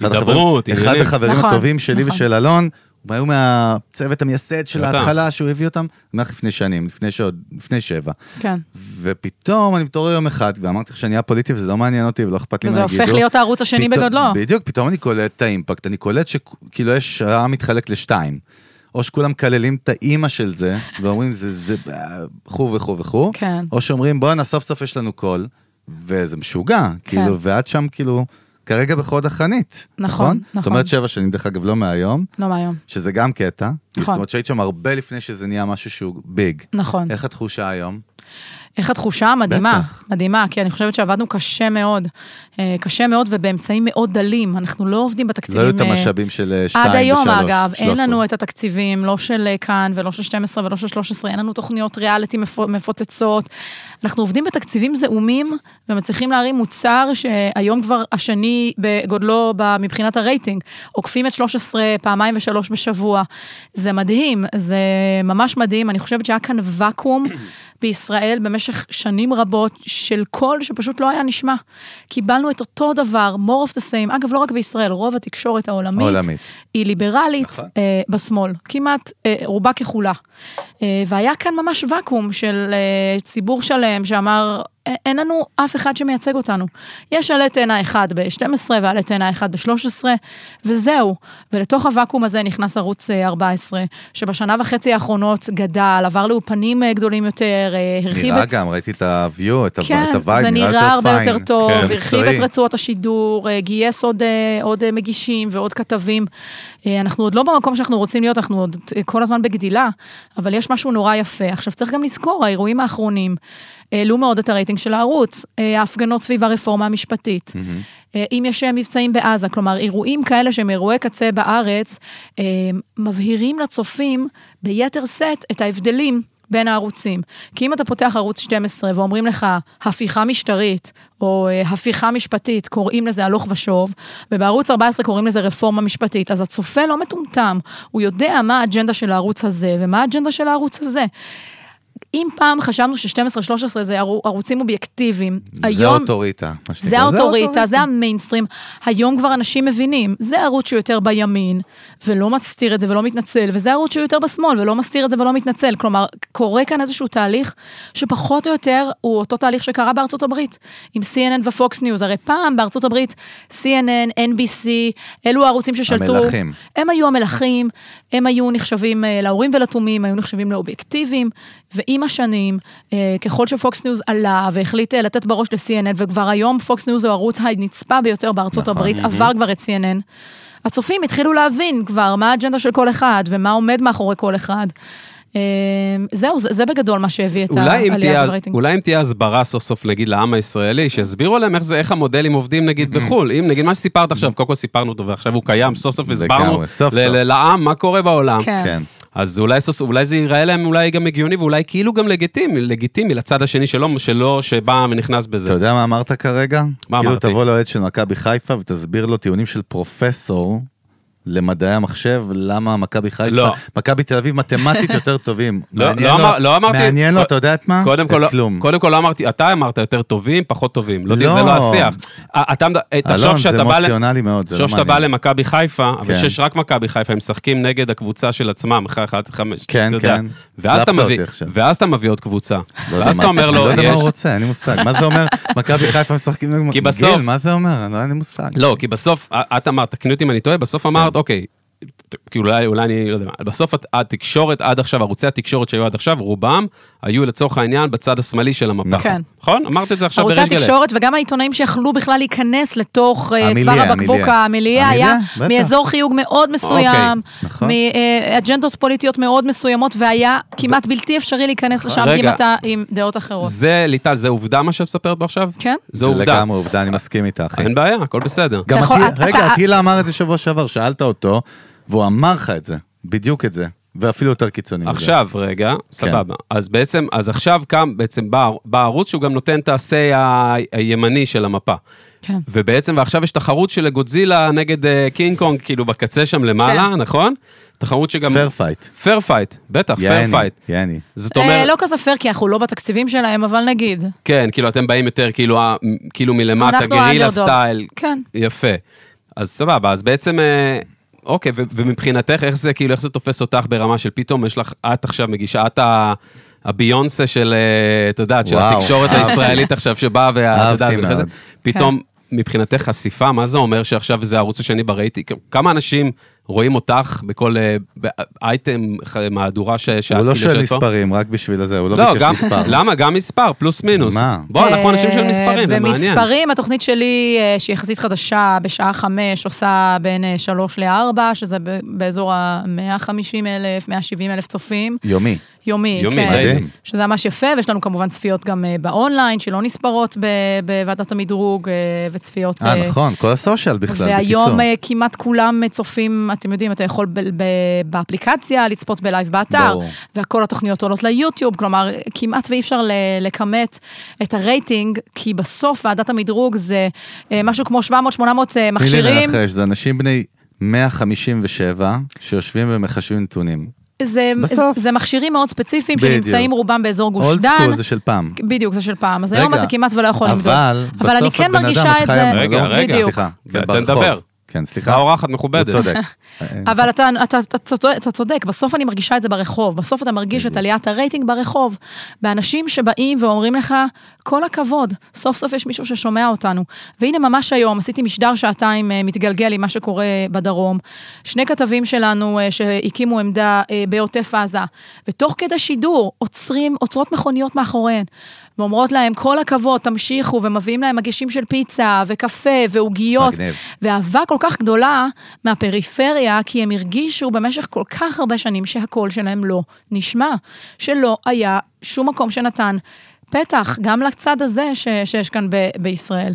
אחד הידברות, החברים- אחד. החברים נכון, הטובים שלי נכון. ושל אלון, הם היו מהצוות המייסד של. ההתחלה, שהוא הביא אותם, אני לפני שנים, לפני שעוד, לפני שבע. כן. ופתאום אני מתעורר יום אחד, ואמרתי לך שאני אהיה פוליטי וזה לא מעניין אותי ולא אכפת לי מה וזה יגידו. הופך להיות הערוץ השני פתאום- בגודלו. בדיוק, פתאום אני קולט את ה-impact, אני קולט שכאילו יש, העם מתחלק לשתיים. או שכולם מקללים את האימא של זה, [laughs] ואומרים זה, זה, וכו' וכו' וכו', כן. או שאומרים בואנה סוף סוף יש לנו קול, וזה משוגע, כאילו, ואת שם כאילו, כרגע בחוד החנית, נכון, נכון? זאת נכון. אומרת שבע שנים, דרך אגב, לא מהיום, לא מהיום. שזה גם קטע, נכון. זאת אומרת שהיית שם הרבה לפני שזה נהיה משהו שהוא big. נכון. איך התחושה היום? איך התחושה? מדהימה, בטח. מדהימה, כי אני חושבת שעבדנו קשה מאוד. אה, קשה מאוד ובאמצעים מאוד דלים. אנחנו לא עובדים לא בתקציבים... היו את אה, המשאבים של אה, שתיים עד היום, ושלוש, אגב, אין 13. לנו את התקציבים, לא של כאן ולא של 12 ולא של 13, אין לנו תוכניות ריאליטי מפו- מפוצצות. אנחנו עובדים בתקציבים זעומים ומצליחים להרים מוצר שהיום כבר השני בגודלו מבחינת הרייטינג. עוקפים את 13 פעמיים ושלוש בשבוע. זה מדהים, זה ממש מדהים. אני חושבת שהיה כאן ואקום [clears throat] בישראל במשך שנים רבות של קול שפשוט לא היה נשמע. קיבלנו את אותו דבר, more of the same. אגב, לא רק בישראל, רוב התקשורת העולמית. העולמית. היא ליברלית נכון. אה, בשמאל, כמעט אה, רובה ככולה. אה, והיה כאן ממש ואקום של אה, ציבור שלם שאמר, "א- אין לנו אף אחד שמייצג אותנו. יש עלה תאנה אחד ב-12 ועלה תאנה אחד ב-13, וזהו. ולתוך הוואקום הזה נכנס ערוץ אה, 14, שבשנה וחצי האחרונות גדל, עבר לאולפנים אה, גדולים יותר, אה, הרחיב נראה את... גם, ראיתי את ה-view, את ה- כן, את ה vibe, זה נראה נראה הרבה fine. יותר טוב, כן, הרחיב. את רצועות השידור, אה, גייס עוד, אה, עוד אה, מגישים ועוד כתבים. אה, אנחנו עוד לא במקום שאנחנו רוצים להיות, אנחנו עוד אה, כל הזמן בגדילה, אבל יש משהו נורא יפה. עכשיו, צריך גם לזכור, האירועים האחרונים העלו מאוד את הרייטינג של הערוץ, אה, ההפגנות סביב הרפורמה המשפטית. אה, אם יש אה, מבצעים בעזה, כלומר, אירועים כאלה שהם אירועי קצה בארץ, מבהירים לצופים ביתר שאת את ההבדלים בין הערוצים. כי אם אתה פותח ערוץ 12 ואומרים לך הפיכה משטרית, או הפיכה משפטית, קוראים לזה הלוך ושוב, ובערוץ 14 קוראים לזה רפורמה משפטית, אז הצופה לא מטומטם, הוא יודע מה האג'נדה של הערוץ הזה ומה האג'נדה של הערוץ הזה. אם פעם חשבנו ש-12-13 זה ערו- ערוצים אובייקטיביים, זה היום... האוטוריטה. מה שנקרא. זה האוטוריטה, זה המיינסטרים. היום כבר אנשים מבינים, זה ערוץ שהוא יותר בימין, ולא מסתיר את זה ולא מתנצל, וזה ערוץ שהוא יותר בשמאל, ולא מסתיר את זה ולא מתנצל. כלומר, קורה כאן איזשהו תהליך שפחות או יותר הוא אותו תהליך שקרה בארצות הברית, עם CNN ו-Fox News. הרי פעם בארצות הברית, CNN, NBC, אלו הערוצים ששלטו. המלכים. הם היו המלכים, הם היו נחשבים אה, לאורים ולתומים, היו נחשבים לאובייקטיביים, ועם השנים, אה, ככל שפוקס ניוז עלה והחליט אה, לתת בראש ל-CNN, וכבר היום פוקס ניוז הוא הערוץ הנצפה ביותר בארצות נכון. הברית, עבר כבר את CNN, הצופים התחילו להבין כבר מה האג'נדה של כל אחד, ומה עומד מאחורי כל אחד. אה, זהו, זה, זה בגדול מה שהביא את העלייה הזאת ברייטינג. אולי אם תהיה הסברה סוף סוף נגיד לעם הישראלי, שיסבירו להם איך זה, איך המודלים עובדים נגיד בחו"ל. אם נגיד מה שסיפרת עכשיו, קודם כל סיפרנו אותו ועכשיו הוא קיים, סוף סוף הסברנו לעם מה קורה בעולם. כן. אז אולי, סוף- אולי זה ייראה להם אולי גם הגיוני ואולי כאילו גם לגיטימי, לגיטימי לצד השני שלו, שלו שבא ונכנס בזה. אתה יודע מה אמרת כרגע? מה כאילו אמרתי? תבוא לאוהד של מכבי חיפה ותסביר לו טיעונים של פרופסור למדעי המחשב, למה מכבי חיפה, לא. מכבי תל אביב מתמטית [laughs] יותר טובים. לא, מעניין לא לו- אמר- לא אמרתי- מעניין לו, אתה יודע את מה? קודם כל, את לא- כלום. קודם כל לא אמרתי, אתה אמרת יותר טובים, פחות טובים. לא, לא. זה לא השיח. א- אתה, תחשוב אלון, זה אמוציונלי מאוד, זה לא תחשוב שאתה בא מעניין. למכבי חיפה, אבל כן. שיש רק מכבי חיפה, הם משחקים נגד הקבוצה של עצמם, אחרי 1-5. כן, כן. ואז אתה מביא. ואז אתה מביא עוד קבוצה. לא יודע ואז אתה אומר אני לו, לא יודע מה. הוא רוצה, אין לי מושג. מה זה אומר, [laughs] מכבי חיפה משחקים נגד... גיל, מה זה אומר? לא, אין לי מושג. לא, כי בסוף, את אמרת, תקני אותי אם אני טועה, בסוף אמרת, אוקיי, ת- כאילו אולי, אולי אני לא יודע מה, בסוף הת- התקשורת עד עכשיו, ערוצי התקשורת שהיו עד עכשיו, רובם היו לצורך העניין בצד השמאלי של המפה. כן. נכון? אמרת את זה עכשיו ערוצי בריש גלי. התקשורת וגם העיתונאים שיכלו בכלל להיכנס לתוך אה, צוואר הבקבוק, המיליה. היה. מאזור חיוג מאוד מסוים, נכון. מאג'נדות פוליטיות מאוד מסוימות, והיה כמעט בלתי אפשרי להיכנס לשם אם. אתה עם דעות אחרות. זה, ליטל, זה עובדה מה שאת מספרת בו עכשיו? כן? זה עובדה. לגמרי עובדה, אני מסכים איתך. אין בעיה, הכל בסדר. רגע, אטילה אמר את זה שבוע שעבר, שאלת אותו, והוא אמר לך את זה, בדיוק את זה, ואפילו יותר קיצוני מזה. עכשיו, רגע, סבבה. אז בעצם, אז עכשיו קם, בעצם בא, בא ערוץ שהוא גם נותן את ה-say ה- הימני של המפה. כן. ובעצם, ועכשיו יש תחרות של גודזילה נגד אה, קינג קונג, כאילו בקצה שם למעלה, כן. נכון? תחרות שגם... fair fight. fair fight, בטח, פייר יעני, fight. יעני. זאת אה, אומרת, לא כזה פייר, כי אנחנו לא בתקציבים שלהם, אבל נגיד. כן, כאילו אתם באים יותר כאילו, כאילו מלמטה, גרילה. style. כן. יפה. אז סבבה, אז בעצם, אה, אוקיי, ו- ומבחינתך, איך זה, כאילו, איך זה תופס אותך ברמה של פתאום יש לך, את עכשיו מגישה, את ה... הביונסה של, אה, את יודעת, של וואו, התקשורת. הישראלית עכשיו שבאה, ואת יודעת. פתאום, מבחינתך חשיפה, מה זה אומר שעכשיו זה הערוץ השני ברייטינג? כמה אנשים רואים אותך בכל אה, אייטם, מהדורה ש- שאת הוא לא כאילו שואל? מספרים, רק בשביל הזה, הוא לא לא, ביקש גם, מספר. [laughs] למה? גם מספר, פלוס מינוס. מה? בוא, אנחנו אנשים של אה, מספרים, זה מעניין. במספרים, התוכנית שלי, אה, שהיא יחסית חדשה, בשעה חמש, עושה בין אה, שלוש לארבע, שזה באזור ה-150 אלף, 170 אלף צופים. יומי. יומי, יומי, כן. מדהים. מדהים. שזה ממש יפה, ויש לנו כמובן צפיות גם אה, באונליין, שלא נספרות בוועדת המדרוג, אה, וצפיות... אה, אה, נכון, כל ה social בכלל, בקיצור. והיום אה, כמעט כולם אה, צופים, אתם יודעים, אתה יכול ב- ב- באפליקציה לצפות ב live באתר, ברור. וכל התוכניות עולות ליוטיוב, כלומר, כמעט ואי אפשר ל- לכמת את הרייטינג, כי בסוף ועדת המדרוג זה אה, משהו כמו 700-800 אה, תני לי מכשירים. לנחש, זה אנשים בני 157 שיושבים ומחשבים נתונים. זה, בסוף. זה מכשירים מאוד ספציפיים בדיוק. שנמצאים רובם באזור גוש old דן. school זה של פעם. בדיוק, זה של פעם. אז היום רגע, אתה כמעט ולא יכול למדוד. אבל אבל אני בסוף כן את בן אדם, מרגישה את זה. לא- רגע, רגע. בדיוק. סליחה, תן. לדבר. כן, סליחה. האורחת הוא מכובדת. צודק. [laughs] אבל אתה, אתה, אתה, צודק, אתה צודק, בסוף אני מרגישה את זה ברחוב. בסוף אתה מרגיש את עליית הרייטינג ברחוב. באנשים שבאים ואומרים לך, כל הכבוד, סוף סוף יש מישהו ששומע אותנו. והנה ממש היום, עשיתי משדר שעתיים אה, מתגלגל עם מה שקורה בדרום. שני כתבים שלנו אה, שהקימו עמדה אה, בעוטף עזה, ותוך כדי שידור עוצרים, עוצרות מכוניות מאחוריהן. ואומרות להם, כל הכבוד, תמשיכו, ומביאים להם מגישים של פיצה, וקפה, ועוגיות. מגניב. ואהבה כל כך גדולה מהפריפריה, כי הם הרגישו במשך כל כך הרבה שנים שהקול שלהם לא נשמע, שלא היה שום מקום שנתן פתח, גם לצד הזה ש, שיש כאן ב, בישראל.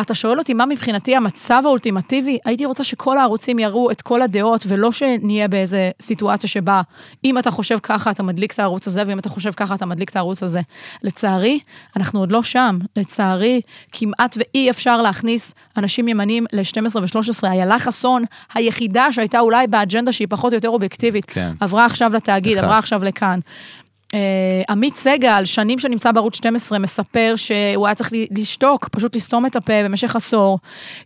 אתה שואל אותי מה מבחינתי המצב האולטימטיבי? הייתי רוצה שכל הערוצים יראו את כל הדעות, ולא שנהיה באיזה סיטואציה שבה אם אתה חושב ככה, אתה מדליק את הערוץ הזה, ואם אתה חושב ככה, אתה מדליק את הערוץ הזה. לצערי, אנחנו עוד לא שם. לצערי, כמעט ואי אפשר להכניס אנשים ימנים ל-12 ו-13. איילה חסון, היחידה שהייתה אולי באג'נדה שהיא פחות או יותר אובייקטיבית, כן. עברה עכשיו לתאגיד, אחד. עברה עכשיו לכאן. אה, עמית סגל, שנים שנמצא בערוץ 12, מספר שהוא היה צריך לשתוק, פשוט לסתום את הפה במשך עשור,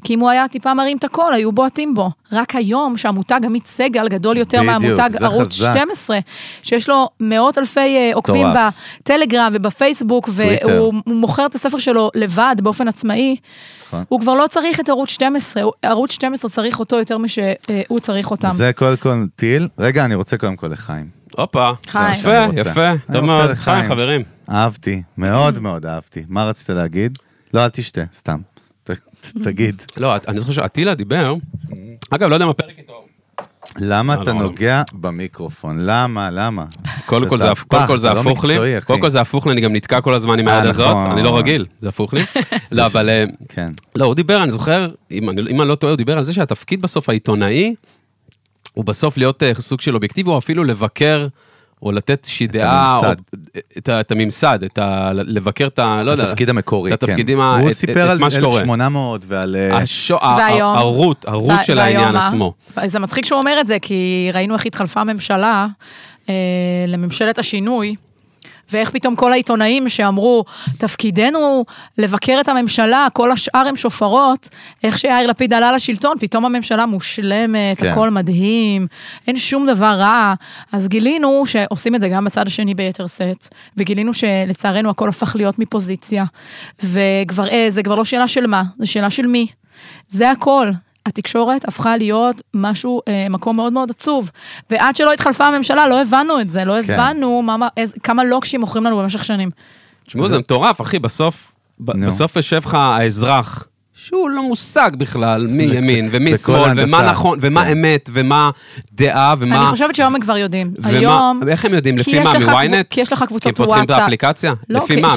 כי אם הוא היה טיפה מרים את הקול, היו בועטים בו. רק היום, שהמותג עמית סגל גדול יותר בדיוק, מהמותג ערוץ חזק. 12, שיש לו מאות אלפי אה, עוקבים מטורף. בטלגרם ובפייסבוק. והוא הוא מוכר את הספר שלו לבד, באופן עצמאי, נכון. הוא כבר לא צריך את ערוץ 12, הוא- ערוץ 12 צריך אותו יותר משהוא צריך אותם. זה קודם כל טיל. רגע, אני רוצה קודם כל לחיים. הופה. יפה. יפה, טוב מאוד. חיים, חברים. אהבתי, מאוד מאוד אהבתי. מה רצית להגיד? לא, אל תשתה, סתם. ת- תגיד. [laughs] לא, אני זוכר שאטילה דיבר, אגב, לא יודע מה פרק איתו. למה לא, אתה לא. נוגע במיקרופון? למה? למה? קודם כל זה, קודם כל זה פח, אתה לא הפוך לי. קודם כל זה הפוך לי, אני גם נתקע כל הזמן עם אה, היד הזאת, נכון. אני לא רגיל, זה הפוך לי. [laughs] לא, אבל, אה, כן. לא, הוא דיבר, אני זוכר, אם אני לא טועה, הוא דיבר על זה שהתפקיד בסוף העיתונאי, הוא בסוף להיות אה, סוג של אובייקטיבי, או אפילו לבקר, או לתת איזושהי דעה, או- הממסד. את ה- את הממסד, את ה... לבקר את ה... לא יודע. התפקיד המקורי, את כן. התפקידים ה- הוא את- סיפר את על מה שקורה. 1800 ועל... אה, השו- והיום? הרות, הרות ו- של והיום העניין מה? עצמו. זה מצחיק שהוא אומר את זה, כי ראינו איך התחלפה הממשלה אה, לממשלת השינוי. ואיך פתאום כל העיתונאים שאמרו, תפקידנו לבקר את הממשלה, כל השאר הם שופרות, איך שיאיר לפיד עלה לשלטון, פתאום הממשלה מושלמת, כן. הכל מדהים, אין שום דבר רע. אז גילינו שעושים את זה גם בצד השני ביתר שאת, וגילינו שלצערנו הכל הפך להיות מפוזיציה, וכבר, אה, זה כבר לא שאלה של מה, זה שאלה של מי. זה הכל. התקשורת הפכה להיות משהו, אה, מקום מאוד מאוד עצוב. ועד שלא התחלפה הממשלה, לא הבנו את זה, לא כן. הבנו מה, מה, איזה, כמה לוקשים מוכרים לנו במשך שנים. תשמעו, זה מטורף, אחי, בסוף, נו. בסוף יושב לך האזרח, שהוא לא מושג בכלל מי ימין ומי שמאל, ומה. נכון, ומה כן. אמת, ומה דעה, ומה... אני חושבת שהיום הם כבר יודעים. היום... איך הם יודעים? לפי מה? מוויינט? כי יש לך כי קבוצות הם פותחים את וואטסאפ. האפליקציה? לא, לפי מה?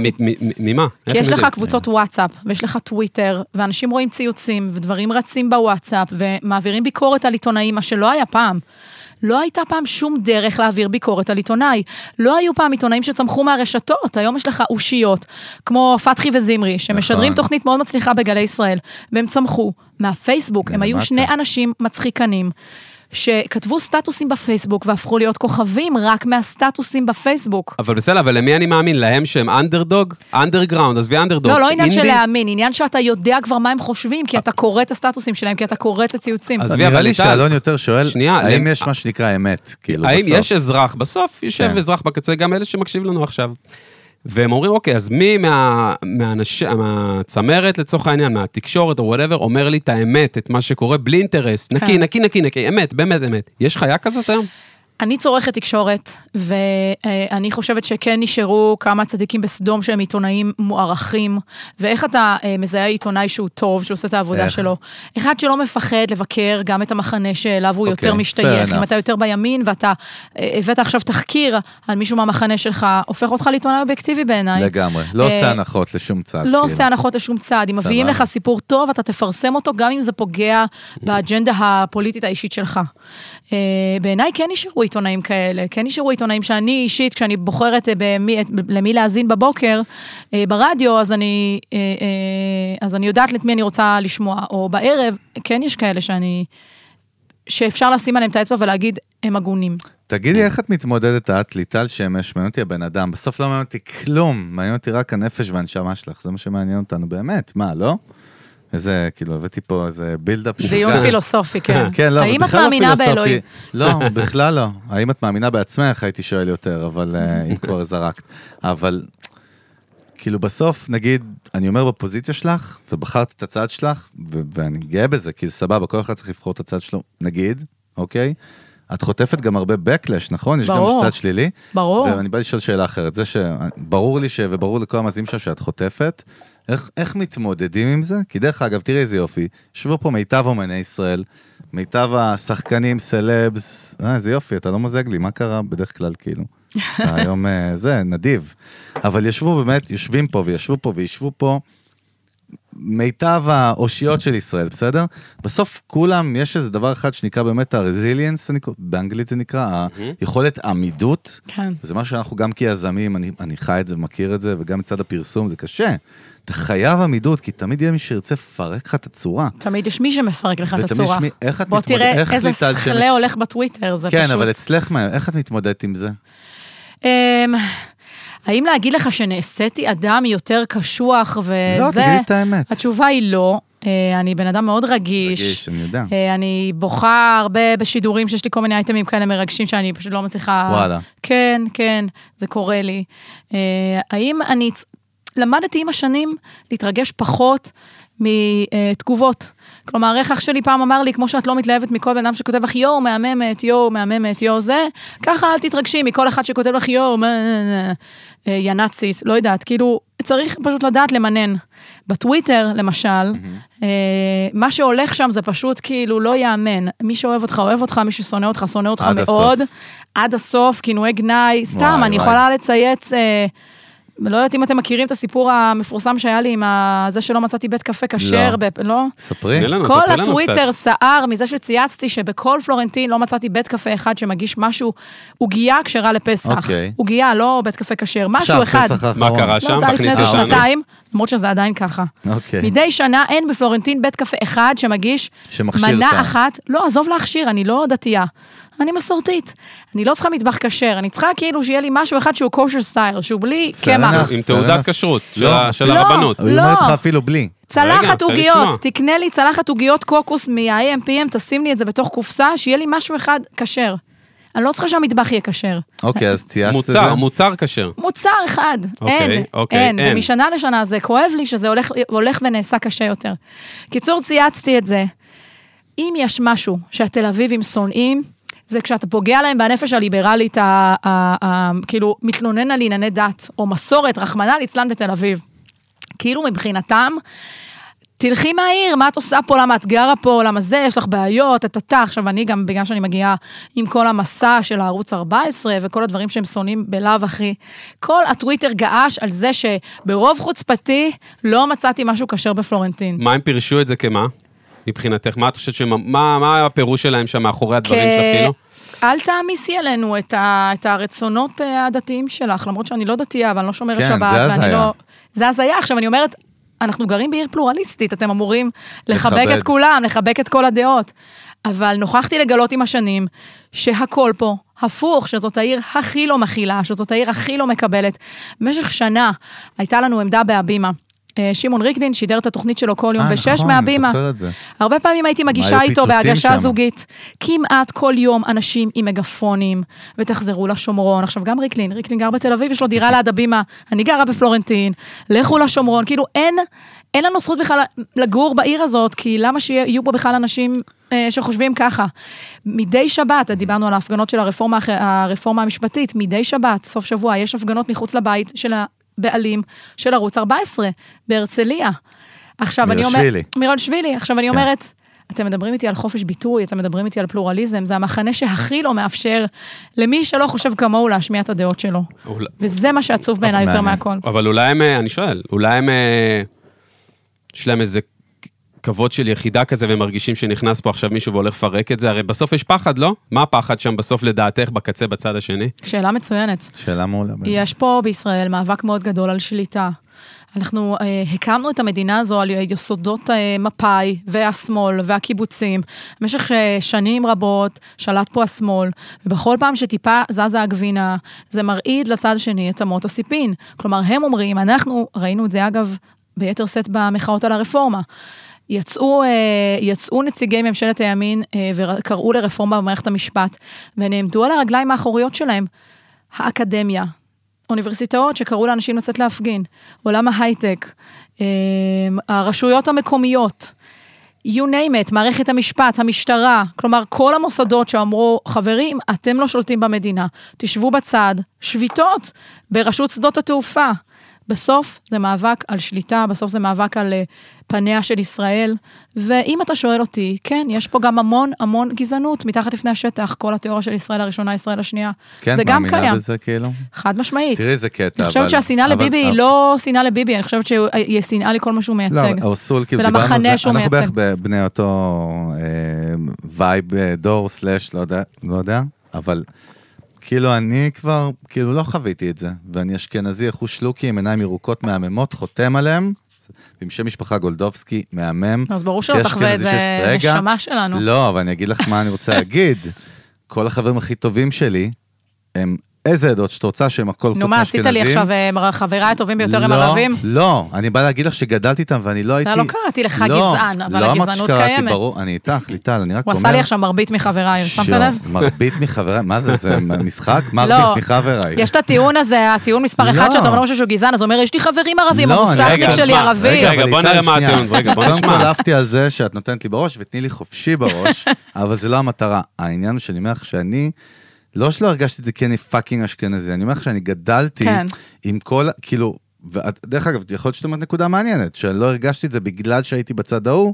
ממה? כי יש לך? קבוצות וואטסאפ, ויש לך טוויטר, ואנשים רואים ציוצים, ודברים רצים בוואטסאפ, ומעבירים ביקורת על עיתונאים, מה שלא היה פעם. לא הייתה פעם שום דרך להעביר ביקורת על עיתונאי. לא היו פעם עיתונאים שצמחו מהרשתות, היום יש לך אושיות, כמו פתחי וזמרי, שמשדרים נכון. תוכנית מאוד מצליחה בגלי ישראל, והם צמחו מהפייסבוק, הם היו מלמטה. שני אנשים מצחיקנים. שכתבו סטטוסים בפייסבוק והפכו להיות כוכבים רק מהסטטוסים בפייסבוק. אבל בסדר, אבל למי אני מאמין? להם שהם אנדרדוג? אנדרגראונד, עזבי אנדרדוג. לא, לא עניין של? להאמין, עניין שאתה יודע כבר מה הם חושבים, כי אתה קורא את הסטטוסים שלהם, כי אתה קורא את הציוצים. אז- נראה לי שאלון יותר שואל, שנייה, האם יש מה שנקרא אמת, כאילו, האם בסוף. יש אזרח, בסוף יושב כן. אזרח בקצה, גם אלה שמקשיב לנו עכשיו. והם אומרים, אוקיי, אז מי מה, מהאנש, מהצמרת לצורך העניין, מהתקשורת או whatever, אומר לי את האמת, את מה שקורה בלי אינטרס, נקי, כן. נקי, נקי, נקי, אמת, באמת אמת. יש חיה כזאת היום? אני צורכת תקשורת, ואני חושבת שכן נשארו כמה צדיקים בסדום שהם עיתונאים מוערכים, ואיך אתה אה, מזהה עיתונאי שהוא טוב, שהוא עושה את העבודה איך? שלו? אחד שלא מפחד לבקר גם את המחנה שאליו הוא אוקיי, יותר משתייך. אם. אתה יותר בימין ואתה אה, הבאת עכשיו תחקיר על מישהו מהמחנה שלך, הופך אותך לעיתונאי אובייקטיבי בעיניי. לגמרי. לא אה, עושה הנחות לשום צד. לא כאילו. עושה הנחות לשום צעד. אם מביאים. לך סיפור טוב, אתה תפרסם אותו, גם אם זה פוגע באג'נדה הפוליטית האישית שלך. בעיניי כן נשארו עיתונאים כאלה, כן נשארו עיתונאים שאני אישית, כשאני בוחרת אה, במי, למי להאזין בבוקר, אה, ברדיו, אז אני, אה, אז אני יודעת את מי אני רוצה לשמוע, או בערב, כן יש כאלה שאני, שאפשר לשים עליהם את האצבע ולהגיד, הם הגונים. תגידי, איך את מתמודדת את, ליטל שמש, מעניין אותי הבן אדם, בסוף לא מעניין אותי כלום, מעניין אותי רק הנפש והנשמה שלך, זה מה שמעניין אותנו באמת, מה, לא? איזה, כאילו, הבאתי פה איזה בילדאפ דיון פילוסופי, כן. [laughs] כן, לא, האם את לא מאמינה. באלוהים? לא, בכלל לא. האם את מאמינה בעצמך, הייתי שואל יותר, אבל אה, אם כבר זרקת. אבל, כאילו בסוף, נגיד, אני אומר בפוזיציה שלך, ובחרת את הצד שלך, ואני גאה בזה, כי זה סבבה, כל אחד צריך לבחור את הצד שלו, נגיד, אוקיי? את חוטפת גם הרבה backlash, נכון? יש ברור. גם צד שלילי. ברור. ואני בא לשאול שאלה אחרת. זה שברור לי ש... וברור לכל המאזינים שלך שאת חוטפת, איך, איך מתמודדים עם זה? כי דרך אגב, תראי איזה יופי, יושבו פה מיטב אומני ישראל, מיטב השחקנים, סלבס, אה, איזה יופי, אתה לא מוזג לי, מה קרה בדרך כלל, כאילו? [laughs] היום אה, זה, נדיב. אבל ישבו באמת, יושבים פה וישבו פה וישבו פה. מיטב האושיות של ישראל, בסדר? בסוף כולם, יש איזה דבר אחד שנקרא באמת ה-resilience, באנגלית זה נקרא, היכולת עמידות. כן. זה משהו שאנחנו גם כיזמים, אני, אני חי את זה ומכיר את זה, וגם מצד הפרסום, זה קשה. אתה חייב עמידות, כי תמיד יהיה מי שירצה לפרק לך את הצורה. תמיד יש מי שמפרק לך את ותמיד הצורה. יש מי- איך את בוא מתמודד- תראה איך איזה שמש- הולך בטוויטר, זה כן, פשוט... אבל אצלך, מה, איך את מתמודדת עם זה? אמ, האם להגיד לך שנעשיתי אדם יותר קשוח וזה? לא, תגידי את האמת. התשובה היא לא. אה, אני בן אדם מאוד רגיש. רגיש, אני יודע. אה, אני בוכה הרבה בשידורים שיש לי כל מיני אייטמים כאלה מרגשים שאני פשוט לא מצליחה... וואלה. כן, כן, זה קורה לי. אה, האם אני... למדתי עם השנים להתרגש פחות מתגובות. כלומר, איך אח שלי פעם אמר לי, כמו שאת לא מתלהבת מכל בן אדם שכותב לך יואו, מהממת, יואו, מהממת, יואו, זה, ככה אל תתרגשי מכל אחד שכותב לך יואו, אה, יא נאצית, לא יודעת, כאילו, צריך פשוט לדעת למנן. בטוויטר, למשל, אה, מה שהולך שם זה פשוט כאילו לא ייאמן. מי שאוהב אותך, אוהב אותך, מי ששונא אותך, שונא אותך עד הסוף. מאוד. עד הסוף, כינויי גנאי, סתם, וואי, אני וואי. יכולה לצייץ, אה, לא יודעת אם אתם מכירים את הסיפור המפורסם שהיה לי עם ה- זה שלא מצאתי בית קפה כשר, לא. ב- לא? ספרי. לנו, כל ספרי לנו הטוויטר קצת. סער מזה שצייצתי שבכל פלורנטין לא מצאתי בית קפה אחד שמגיש משהו, עוגייה כשרה לפסח. אוקיי. עוגייה, לא בית קפה כשר, משהו עכשיו, אחד. פסח. מה קרה לא, שם? זה היה לפני איזה. שנתיים, למרות שזה עדיין ככה. אוקיי. מדי שנה אין בפלורנטין בית קפה אחד שמגיש מנה את ה- אחת, לא, עזוב להכשיר, אני לא דתייה. אני מסורתית. אני לא צריכה מטבח כשר, אני צריכה כאילו שיהיה לי משהו אחד שהוא kosher סטייל, שהוא בלי קמח. עם תעודת כשרות של לא. של לא. הרבנות. הוא לא. אומר לך אפילו בלי. צלחת עוגיות. תקנה לי צלחת עוגיות קוקוס מה-AMPM, תשים לי את זה בתוך קופסה, שיהיה לי משהו אחד כשר. אני לא צריכה שהמטבח יהיה כשר. אוקיי, אז צייצת את זה? מוצר, מוצר כשר. מוצר אחד, אוקיי, אין, אוקיי, אין, אין. ומשנה לשנה זה כואב לי שזה הולך ונעשה קשה יותר. קיצור, צייצתי את זה. אם יש משהו שהתל אביבים שונאים, זה כשאתה פוגע להם בנפש הליברלית, כאילו, מתלונן על ענייני דת, או מסורת, רחמנא ליצלן בתל אביב. כאילו מבחינתם, תלכי מהעיר, מה את עושה פה, למה את גרה פה, למה זה, יש לך בעיות, טה-טה-טה. עכשיו, אני גם, בגלל שאני מגיעה עם כל המסע של הערוץ 14 וכל הדברים שהם שונאים בלאו הכי, כל הטוויטר געש על זה שברוב חוצפתי לא מצאתי משהו כשר בפלורנטין. מה הם פירשו את זה כמה? מבחינתך? מה את חושבת שמה, מה, מה הפירוש שלהם שם מאחורי הדברים שלך, כאילו? אל תעמיסי עלינו את, ה, את הרצונות אה, הדתיים שלך, למרות שאני לא דתייה, ואני לא שומרת כן, שבת, זה ואני. לא... זה הזיה. עכשיו, אני אומרת, אנחנו גרים בעיר פלורליסטית, אתם אמורים לחבק לכבד. את כולם, לחבק את כל הדעות. אבל נוכחתי לגלות עם השנים שהכל פה הפוך, שזאת העיר הכי לא מכילה, שזאת העיר הכי לא מקבלת. במשך שנה הייתה לנו עמדה בהבימה. אה, שמעון ריקדין שידר את התוכנית שלו כל יום אה, בשש נכון, מהבימה. אני זוכר את זה. הרבה פעמים הייתי מגישה איתו בהגשה שם. זוגית. כמעט כל יום אנשים עם מגפונים, ותחזרו לשומרון. עכשיו, גם ריקלין, ריקלין גר בתל אביב, יש לו דירה ליד הבימה, אני גרה בפלורנטין, לכו לשומרון. כאילו, אין, אין לנו זכות בכלל לגור בעיר הזאת, כי למה שיהיו פה בכלל אנשים אה, שחושבים ככה? מדי שבת, דיברנו על ההפגנות של הרפורמה, הרפורמה המשפטית, מדי שבת, סוף שבוע, יש הפגנות מחוץ לבית של הבעלים של ערוץ 14, בהרצליה. עכשיו, אני אומרת... מירשווילי. מירלשווילי. עכשיו, אני כן. אומרת, אתם מדברים איתי על חופש ביטוי, אתם מדברים איתי על פלורליזם, זה המחנה שהכי לא מאפשר למי שלא חושב כמוהו להשמיע את הדעות שלו. אולי- וזה מה שעצוב בעיניי יותר. מהכל. אבל אולי הם, אה, אני שואל, אולי הם, אה, יש להם איזה כבוד של יחידה כזה, והם מרגישים שנכנס פה עכשיו מישהו והולך לפרק את זה? הרי בסוף יש פחד, לא? מה הפחד שם בסוף לדעתך בקצה בצד השני? שאלה מצוינת. שאלה מעולה. יש פה בישראל מאבק מאוד גדול על שליטה. אנחנו אה, הקמנו את המדינה הזו על יסודות אה, מפא"י והשמאל והקיבוצים. במשך אה, שנים רבות שלט פה השמאל, ובכל פעם שטיפה זזה הגבינה, זה מרעיד לצד השני את אמות הסיפין. כלומר, הם אומרים, אנחנו, ראינו את זה אגב ביתר שאת במחאות על הרפורמה. יצאו, אה, יצאו נציגי ממשלת הימין אה, וקראו לרפורמה במערכת המשפט, ונעמדו על הרגליים האחוריות שלהם. האקדמיה, אוניברסיטאות שקראו לאנשים לצאת להפגין, עולם ההייטק, אה, הרשויות המקומיות, you name it, מערכת המשפט, המשטרה, כלומר כל המוסדות שאמרו, חברים, אתם לא שולטים במדינה, תשבו בצד, שביתות ברשות שדות התעופה. בסוף זה מאבק על שליטה, בסוף זה מאבק על אה, פניה של ישראל, ואם אתה שואל אותי, כן, יש פה גם המון המון גזענות מתחת לפני השטח, כל התיאוריה של ישראל הראשונה, ישראל השנייה. כן, זה גם מאמינה קיים, בזה כאילו? חד משמעית. תראי איזה קטע, אני חושבת אבל- שהשנאה אבל- לביבי היא אבל- לא שנאה לביבי, אני חושבת שהיא שנאה לכל מה שהוא לא, מייצג. אורסול, כאילו ולמחנה דיברנו על זה, אנחנו בערך. בני אותו אה, vibe אה, דור slash, לא יודע, לא יודע, אבל כאילו אני כבר, כאילו לא חוויתי את זה, ואני אשכנזי, אחוש שלוקי עם עיניים ירוקות מהממות, חותם עליהם, עם שם משפחה גולדובסקי, מהמם. אז ברור שלא תחווה את זה שיש- נשמה שלנו. לא, אבל אני אגיד לך מה אני רוצה להגיד. [laughs] כל החברים הכי טובים שלי, הם איזה עדות שאת רוצה שהם הכל חוץ נו מה, עשית לי מאשכנזים. עכשיו, אה, חבריי הטובים ביותר הם לא, ערבים? לא, אני בא להגיד לך שגדלתי איתם ואני לא הייתי... לא קראתי לך לא, גזען, אבל לא אמרתי הגזענות שקראתי, קיימת. ברור, אני איתך, ליטל, אני רק הוא אומר... עשה לי עכשיו מרבית מחבריי, שמת לב? מרבית מחבריי, מה זה, זה [laughs] משחק? לא. מרבית מחבריי. יש את הטיעון הזה, הטיעון מספר אחד, לא. שאתה אומר למישהו שהוא גזען, אז הוא אומר, יש לי חברים ערבים, לא, המוסכניק שלי? ערבי. רגע, בוא נראה מה. הטיעון, רגע, בוא קודם נשמע. כל עפתי על זה שאת נותנת לי בראש ותני לי חופשי בראש, [laughs] אבל זה לא המטרה. העניין הוא שאני אומר לך שאני, לא שלא הרגשתי את זה כי אני fucking אשכנזי, אני אומר לך שאני גדלתי כן. עם כל, כאילו, ואת- דרך אגב, יכול להיות שאת אומרת נקודה מעניינת, שלא הרגשתי את זה בגלל שהייתי בצד ההוא.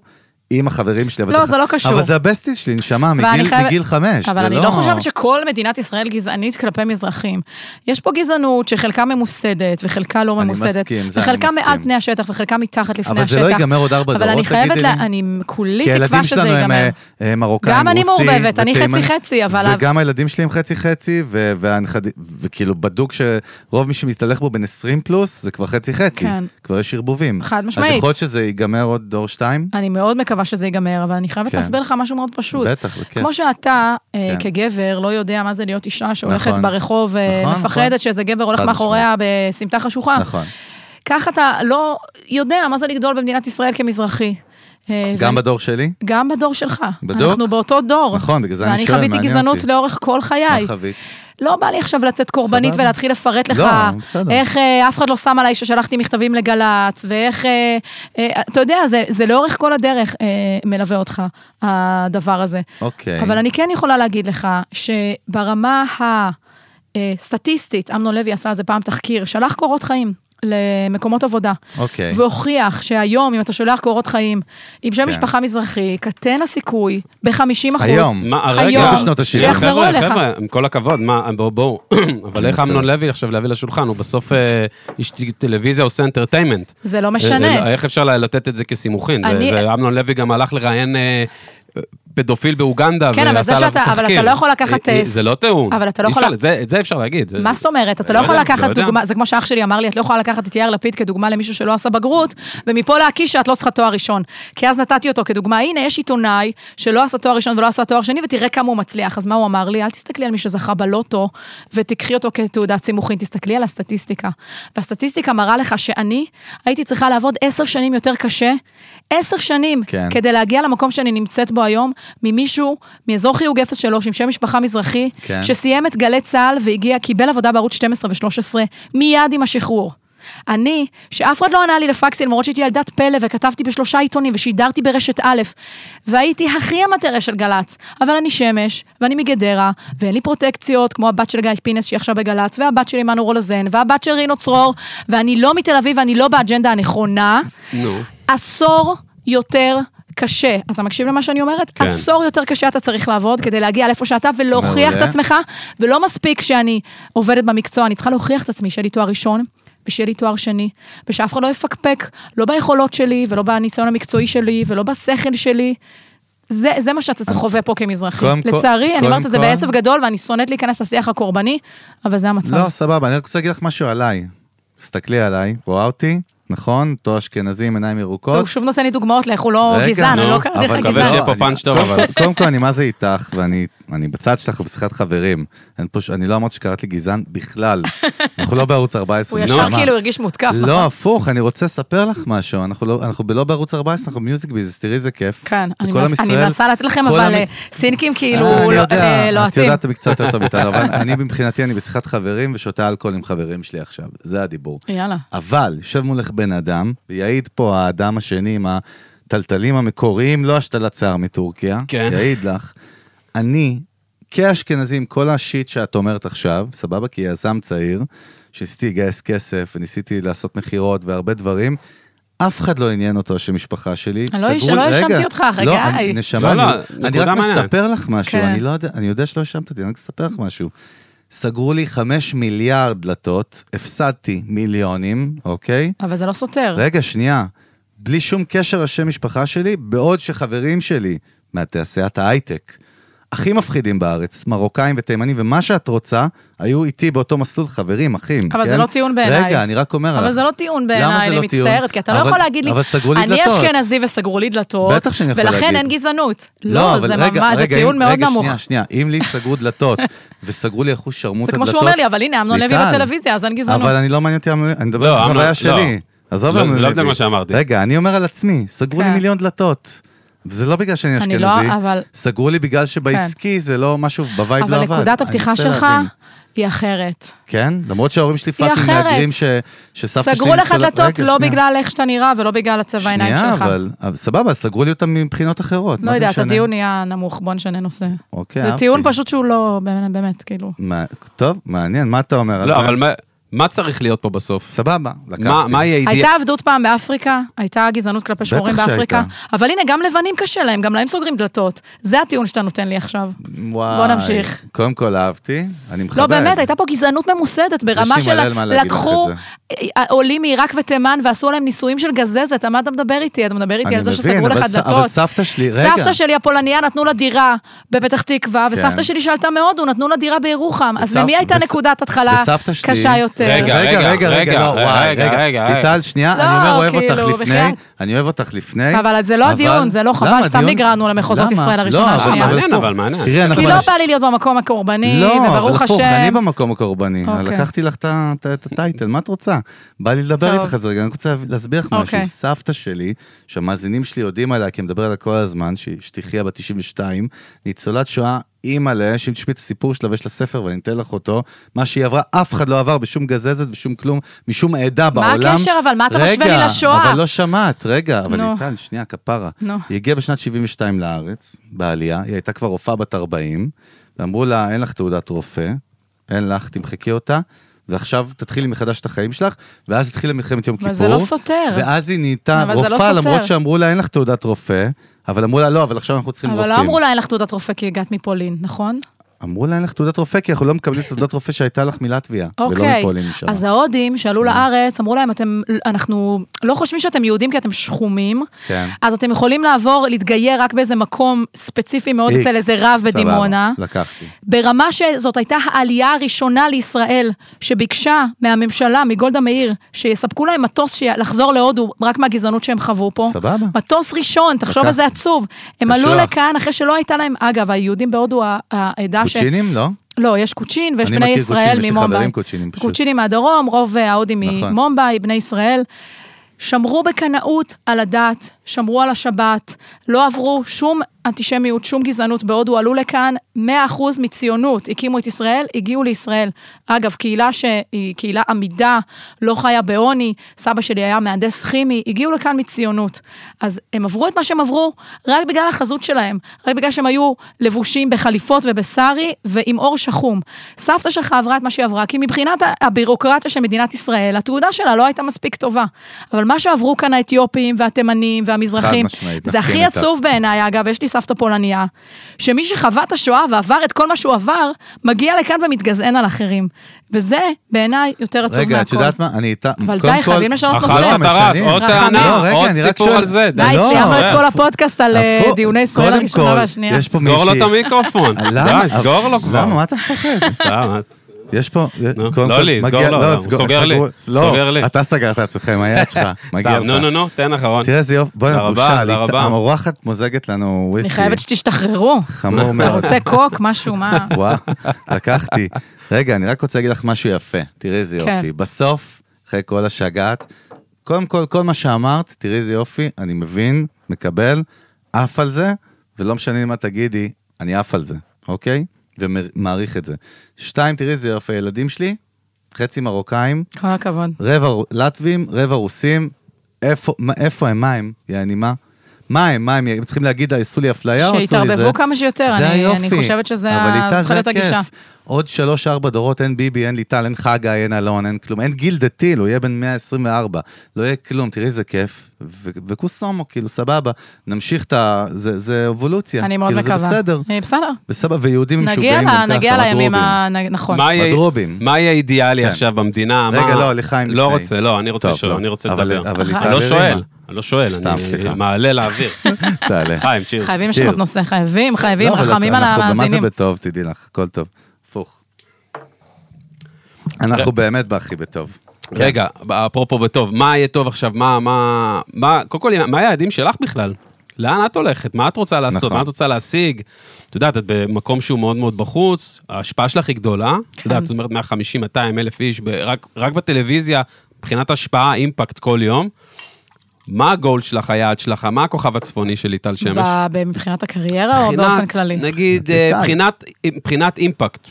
עם החברים שלי, אבל לא, זה לא קשור. אבל זה הבסטיס שלי, נשמה, מגיל, חמש. אבל אני לא חושבת שכל מדינת ישראל גזענית כלפי מזרחים. יש פה גזענות שחלקה ממוסדת וחלקה לא אני ממוסדת. מסכים, זה אני וחלקה מסכים. מעל פני השטח וחלקה מתחת לפני אבל השטח. זה לא ייגמר עוד ארבע אבל אני דורות, חייבת, תגידי לי. אני כולי כי תקווה הילדים שזה שלנו הם ייגמר. אה, אה, מרוקאים, גם אני מעורבבת, אני. חצי-חצי, אבל- וגם הילדים שלי הם חצי-חצי, וכאילו בדוק שרוב מי שמסתלך בו בין 20 פלוס, זה כבר חצי-חצי. כן. כבר יש ערבובים. חד אז משמעית. יכול להיות שזה ייגמר עוד דור שתיים? אני מאוד מקווה שזה ייגמר, אבל אני חייבת כן. להסביר לך משהו מאוד פשוט. בטח, כיף. כמו שאתה, אה, כן. כגבר, לא יודע מה זה להיות אישה שהולכת נכון. ברחוב נכון, ומפחדת נכון. שאיזה גבר הולך מאחוריה בסמטה חשוכה. נכון. כך אתה לא יודע מה זה לגדול במדינת ישראל כמזרחי. אה, גם ואני- בדור שלי? גם בדור שלך. בדוק? אנחנו באותו דור. נכון, בגלל זה אני ואני שואל, חוויתי מעניין גזענות אותי. לאורך כל חיי. מה חווית? לא בא לי עכשיו לצאת קורבנית סבבה. ולהתחיל לפרט לך לא. איך אה, אף אחד לא שם עליי ששלחתי מכתבים לגל"צ, ואיך, אה, אה, אתה יודע, זה, זה לאורך כל הדרך אה, מלווה אותך, הדבר הזה. אוקיי. אבל אני כן יכולה להגיד לך שברמה הסטטיסטית, אמנון לוי עשה על זה פעם תחקיר, שלח קורות חיים. למקומות עבודה. אוקיי. והוכיח שהיום, אם אתה שולח קורות חיים עם שם כן. משפחה מזרחי, קטן הסיכוי ב-50 אחוז. היום. מה, היום, רגע, בשנות ה- שיחזרו חבר'ה, אליך. חבר'ה, עם כל הכבוד, מה, בואו, בואו, [clears throat] אבל איך. אמנון לוי עכשיו להביא לשולחן? הוא בסוף אה, איש טלוויזיה עושה אנטרטיימנט. זה לא אה, משנה. איך אפשר לתת את זה כסימוכין? אמנון לוי גם הלך לראיין אה, פדופיל באוגנדה, כן, אבל זה ועשה עליו שאתה- אבל תחקיר. אתה לא יכול לקחת, אה, אה, זה לא טיעון. אבל אתה לא יכול- אפשר- זה- את זה אפשר להגיד. זה- מה זאת אומרת? אתה לא לא יכול יודע, לקחת לא יודע. דוגמה, זה כמו שאח שלי אמר לי, את לא יכולה לקחת את יאיר לפיד כדוגמה למישהו שלא עשה בגרות, ומפה להקיש שאת לא צריכה תואר ראשון. כי אז נתתי אותו כדוגמה, הנה, יש עיתונאי שלא עשה תואר ראשון ולא עשה תואר שני, ותראה כמה הוא מצליח. אז מה הוא אמר לי? אל תסתכלי על מי שזכה בלוטו, ותקחי אותו כתעודת סימוכין, תסתכלי על הסטטיסטיקה. והסטטיסטיקה מראה לך שאני הייתי צריכה לעבוד עשר שנים יותר קשה, עשר שנים, כן. כדי להגיע למקום שאני נמצאת בו היום, ממישהו, מאזור חיוג 03, עם שם משפחה מזרחי, כן. שסיים את גלי צה"ל והגיע, קיבל עבודה בערוץ 12 ו-13, מיד עם השחרור. אני, שאף אחד לא ענה לי לפקסים, למרות שהייתי ילדת פלא וכתבתי בשלושה עיתונים ושידרתי ברשת א', והייתי הכי המטרה של גל"צ, אבל אני שמש, ואני מגדרה, ואין לי פרוטקציות, כמו הבת של גיא פינס שהיא עכשיו בגל"צ, והבת של עמנו רולוזן, והבת של רינו צרור, ואני לא מתל אביב ואני לא באג'נדה הנכונה. נו. עשור יותר קשה. אתה מקשיב למה שאני אומרת? כן. עשור יותר קשה אתה צריך לעבוד כדי להגיע לאיפה שאתה ולהוכיח. את עצמך, ולא מספיק שאני עובדת במקצוע, אני צריכה להוכיח את עצמי שיהיה לי תואר ראשון. ושיהיה לי תואר שני, ושאף אחד לא יפקפק, לא ביכולות שלי, ולא בניסיון המקצועי שלי, ולא בשכל שלי. זה, זה מה שאתה חווה פה כמזרחי. קודם לצערי, אני קודם אומרת את זה בעצב גדול, ואני שונאת להיכנס לשיח הקורבני, אבל זה המצב. לא, סבבה, אני רק רוצה להגיד לך משהו עליי. תסתכלי עליי, רואה אותי, נכון? תואר אשכנזי עם עיניים ירוקות. הוא שוב נותן לי דוגמאות לאיך הוא לא גזען, אני לא קראתי לך אבל מקווה גזען. שיהיה פה פאנץ' טוב, אבל- קודם כל, אני מה זה איתך, ואני אני בצד שלך בשיחת חברים. אין פה ש- אני לא אמרתי שקראת לי גזען בכלל. [laughs] אנחנו לא בערוץ 14, הוא. ישר כאילו הרגיש מותקף, נכון? לא, הפוך, אני רוצה לספר לך משהו. אנחנו לא, אנחנו לא בערוץ 14, אנחנו במיוזיק ביזנס, תראי איזה כיף. כן, אני אני מנסה לתת לכם, אבל אה, סינקים כאילו אה, אני לא- יודע, אה, את לוהטים. יודעת מקצוע יותר טוב מאיתנו, אבל [laughs] אני מבחינתי, אני בשיחת חברים ושותה אלכוהול עם חברים שלי עכשיו. זה הדיבור. יאללה. אבל, יושב מולך בן אדם, ויעיד פה האדם השני עם הטלטלים המקוריים, לא השתלת שיער מטורקיה, כן. יעיד לך, אני, כאשכנזי, עם כל השיט שאת אומרת עכשיו, סבבה? כי יזם צעיר, שניסיתי לגייס כסף, וניסיתי לעשות מכירות והרבה דברים, אף אחד לא עניין אותו השם משפחה שלי. אני לא- סגרו- שלא רגע, האשמתי אותך, רגע, לא, היי. אני- נשמה, לא, לא, אני- אני נקודה רק מעניינת. מספר לך משהו, כן. אני לא יודע, אני יודע שלא האשמת אותי, אני רק אספר לך משהו. סגרו לי חמש מיליארד דלתות, הפסדתי מיליונים, אוקיי? אבל זה לא סותר. רגע, שנייה. בלי שום קשר לשם משפחה שלי, בעוד שחברים שלי מתעשיית ההייטק, הכי מפחידים בארץ, מרוקאים ותימנים, ומה שאת רוצה, היו איתי באותו מסלול חברים, אחים. אבל כן? זה לא טיעון בעיניי. רגע, אני רק אומר לך. אבל זה לא טיעון למה בעיניי, זה אני לא טיעון? מצטערת, כי אתה לא אבל- יכול להגיד לי, אבל סגרו לי אני. אשכנזי וסגרו לי דלתות, בטח שאני יכול ולכן להגיד. אין גזענות. לא, אבל זה רגע, ממש, זה רגע, טיעון אם- מאוד רגע, נמוך. שנייה, שנייה, אם לי סגרו דלתות [laughs] וסגרו לי אחוז שרמוט זה הדלתות... כמו שהוא אומר לי, אבל הנה, אמנון לוי בטלוויזיה, אז אין גזענות. אבל אני לא מעניין אותי, אני מדבר לא, על החוויה לא. שלי. עזוב לא, זה לא. מה שאמרתי. רגע, אני אומר על עצמי, סגרו לי כן. מיליון דלתות. וזה לא בגלל שאני אני אשכנזי, לא, אבל- סגרו לי בגלל שבעסקי זה לא משהו, בווייב לא אבל עבד. נקודת אני הפתיחה שלך להבין. היא אחרת. כן? למרות שההורים שלי fucking. מהגרים ש- שסבתא שלי... סגרו לך דלתות לא שנייה. בגלל איך שאתה נראה ולא בגלל הצבע העיניים שנייה, שלך. אבל, אבל סבבה, סגרו לי אותם מבחינות אחרות. לא זה יודעת? הדיון נהיה נמוך, בוא נשנה נושא. אוקיי, זה אהבתי. טיעון פשוט שהוא לא, באמת, באמת, כאילו. מה- טוב, מעניין, מה אתה אומר על זה? לא, אבל מה- מה צריך להיות פה בסוף? סבבה, לקחתי. מה מה יהיה? הייתה עבדות פעם באפריקה, הייתה גזענות כלפי שחורים בטח באפריקה, שהייתה. אבל הנה, גם לבנים קשה להם, גם להם סוגרים דלתות. זה הטיעון שאתה נותן לי עכשיו. וואי. בוא נמשיך. קודם כל אהבתי, אני מכבד. לא, באמת, הייתה פה גזענות ממוסדת ברמה של... לקחו עולים מעיראק ותימן ועשו עליהם ניסויים של גזזת, מה אתה מדבר איתי? אתה מדבר איתי על זה שסגרו לך ס- אבל דלתות. סבתא שלי, רגע. סבתא שלי הפולניה נתנו לה דירה בפתח תקווה, וסבתא כן. שלי שעלתה מהודו, נתנו לה דירה בירוחם. אז למי הייתה נקודת התחלה וסבתא קשה יותר? רגע, רגע, רגע, רגע, לא, וואי, רגע, רגע, רגע, רגע. ליטל, שנייה, לא, אני אומר, אוהב אותך כאילו, לפני, בחייאת. אני אוהב אותך לפני. אבל זה לא הדיון, זה לא חבל? סתם נגררנו למחוזות? ישראל הראשונה, לא, אבל- השנייה. מעניין. אבל מעניין. כי לא בא לי להיות במקום הקורבני, לא, אבל וברוך הפוך, השם. אני במקום הקורבני, אוקיי. לקחתי לך את הטייטל, מה את רוצה? בא לי לדבר. איתך על זה רגע, אני רוצה להסביר לך משהו. אוקיי. סבתא שלי, שהמאזינים שלי יודעים עליה, כי אני מדבר עליה כל הזמן, שהיא שתחיה בת 92, ניצולת שואה, אימא'לה, שאם תשמעי את הסיפור שלה ויש לה ספר ואני אתן לך אותו, מה שהיא עברה, אף אחד לא עבר בשום גזזת ושום כלום, משום עדה מה בעולם. הקשר אבל? מה אתה משווה לי רגע, לשואה? אבל לא שמעת, רגע, אבל נו. ליטל, שנייה, כפרה. נו. היא הגיעה בשנת 72 לארץ, בעלייה, היא הייתה כבר רופאה בת 40, ואמרו לה, אין לך תעודת רופא, אין לך, תמחקי אותה. ועכשיו תתחילי מחדש את החיים שלך, ואז התחילה מלחמת יום אבל כיפור. זה לא סותר. ואז היא נהייתה אבל לא רופאה, סותר. למרות שאמרו לה, אין לך תעודת רופא, אבל אמרו לה, לא, אבל עכשיו אנחנו צריכים אבל רופאים. לא אמרו לה, אין לך תעודת רופא כי הגעת מפולין, נכון? אמרו לה, אין לך תעודת רופא, כי אנחנו לא מקבלים תעודת רופא שהייתה לך מלטביה, ולא אוקיי, מפולין משם. אז ההודים שעלו לארץ, אמרו להם, אתם, אנחנו לא חושבים שאתם יהודים כי אתם שחומים, כן. אז אתם יכולים לעבור, להתגייר רק באיזה מקום ספציפי מאוד אצל איזה רב סבבה, בדימונה. לקחתי. ברמה שזאת הייתה העלייה הראשונה לישראל, שביקשה מהממשלה, מגולדה מאיר, שיספקו להם מטוס לחזור להודו, רק מהגזענות שהם חוו פה. סבבה. מטוס ראשון, תחשוב איזה עצוב. הם. עלו לכאן אחרי שלא הייתה להם, אגב, היהודים בהודו, העדה. קוצ'ינים, לא? לא, יש קוצ'ין ויש אני בני מכיר ישראל קוצ'ינים, יש לי ממומביי. חברים קוצ'ינים פשוט. קוצ'ינים מהדרום, רוב ההודים נכון. ממומביי, בני ישראל. שמרו בקנאות על הדת, שמרו על השבת, לא עברו שום אנטישמיות, שום גזענות בהודו, עלו לכאן 100% מציונות, הקימו את ישראל, הגיעו לישראל. אגב, קהילה שהיא קהילה עמידה, לא חיה בעוני, סבא שלי היה מהנדס כימי, הגיעו לכאן מציונות. אז הם עברו את מה שהם עברו רק בגלל החזות שלהם, רק בגלל שהם היו לבושים בחליפות ובסארי ועם עור שחום. סבתא שלך עברה את מה שהיא עברה, כי מבחינת הבירוקרטיה של מדינת ישראל, התעודה שלה לא הייתה מספיק טובה. אבל מה שעברו כאן האתיופים והתימנים והמזרחים, זה הכי. עצוב בעיניי, אגב, יש לי סבתא פולניה, שמי שחווה את השואה ועבר את כל מה שהוא עבר, מגיע לכאן ומתגזען על אחרים. וזה בעיניי יותר עצוב מהכל. רגע, את יודעת מה? אני איתה... אבל די, כל- חייבים לשנות נושא. עוד. טענה, לא, עוד אני רק סיפור. על זה. די, לא, סיימנו את כל הפודקאסט על אה, דיוני ישראל הראשונה והשנייה. סגור לו את המיקרופון. [laughs] למה? די, סגור לו כבר. למה? מה אתה מפחד? סתם, יש פה, לא כל, לי, סגור מגיע- לו, לא, הוא סוגר לי, סוגר לי. אתה סגרת לעצמך עם היד שלך, מגיע סתם, נו, לך. נו, נו, תן אחרון. תראה איזה יופי, בוא'נה, תודה רבה, בושה, תודה לי- רבה. המורחת מוזגת לנו וויסקי. אני חייבת שתשתחררו. חמור אתה [laughs] מאוד. רוצה קוק, משהו, מה? וואו, לקחתי. רגע, אני רק רוצה להגיד לך משהו יפה. תראי איזה כן. יופי. בסוף, אחרי כל השגעת, קודם כל, כל מה שאמרת, תראי איזה יופי, אני מבין, מקבל, עף על זה, ולא משנה מה תגידי, אני עף על זה, אוקיי? ומעריך את זה. שתיים, תראי איזה יופי, הילדים שלי, חצי מרוקאים, כל הכבוד. רבע לטבים, רבע רוסים, איפה, איפה הם, מה הם, יעני מה? מה הם, מה הם, הם צריכים להגיד, עשו לי אפליה או עשו לי זה? שיתערבבו כמה שיותר, זה אני- היופי. אני חושבת שזה צריכה זה להיות הגישה. עוד שלוש, ארבע דורות, אין ביבי, אין ליטל, אין חגי, אין אלון, אין כלום, אין גיל דתי, הוא יהיה בן 124, לא יהיה כלום, תראי איזה כיף. וקוסומו, כאילו, סבבה, נמשיך את ה... זה, זה אבולוציה. אני מאוד כאילו, מקווה. זה בסדר, אה, בסדר. בסדר, ויהודים משוגעים גם ככה, נגיע לימים. ה- נכון. מה יהיה- מדרובים. מה יהיה אידיאלי כן. עכשיו במדינה? רגע, מה- לא, לחיים לא לפני. רוצה, לא, אני רוצה לשאול, לא. אני רוצה אבל- לדבר. אבל ליטל לא הרימה. שואל, אני לא שואל, אני. מעלה לאוויר. [laughs] תעלה. חיים, צ'ירס. חייבים. לשנות נושא, חייבים, חייבים, לא, אבל רחמים על אנחנו- מה זה המאזינים. בטוב, תדעי לך, הכל טוב. הפוך. אנחנו באמת בהכי בטוב. רגע, אפרופו בטוב, מה יהיה טוב עכשיו? מה, מה, מה, קודם כל, מה היעדים שלך בכלל? לאן את הולכת? מה את רוצה לעשות? נכון. מה את רוצה להשיג? את יודעת, את במקום שהוא מאוד מאוד בחוץ, ההשפעה שלך היא גדולה. את יודעת, את אומרת 150, 200 אלף איש, רק, רק בטלוויזיה, מבחינת השפעה, אימפקט כל יום. מה הגול שלך, היעד שלך? מה הכוכב הצפוני של ליטל שמש? מבחינת הקריירה או באופן כללי? נגיד, אה. מבחינת, אימפקט.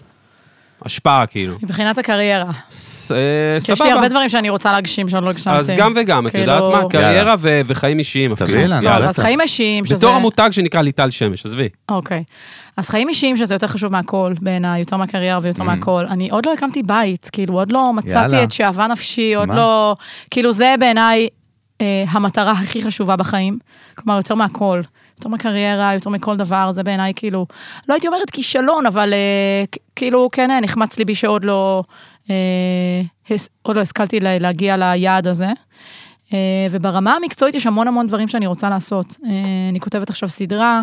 השפעה, כאילו. מבחינת הקריירה. ס- אה, כי יש לי הרבה דברים שאני רוצה להגשים שעוד לא הגשמתי. אז גם וגם, את יודעת כאילו- מה? קריירה וחיים אישיים. תביאי לנו. טוב, אז. חיים אישיים, שזה... בתור המותג שנקרא ליטל שמש, עזבי. אוקיי. אז חיים אישיים, שזה יותר חשוב מהכל, בעיניי, יותר מהקריירה ויותר מהכל. אני עוד לא הקמתי בית, כאילו, עוד לא מצאתי יאללה. את שאהבה נפשי, עוד מה? לא... כאילו, זה בעיניי אה, המטרה הכי חשובה בחיים. כלומר, יותר מהכל. יותר מהקריירה, יותר מכל דבר, זה בעיניי כאילו, לא הייתי אומרת כישלון, אבל אה, כאילו, כן, אה, נחמץ ליבי שעוד לא, אה, הס- עוד לא השכלתי לה- להגיע ליעד הזה. אה, וברמה המקצועית יש המון המון דברים שאני רוצה לעשות. אה, אני כותבת עכשיו סדרה,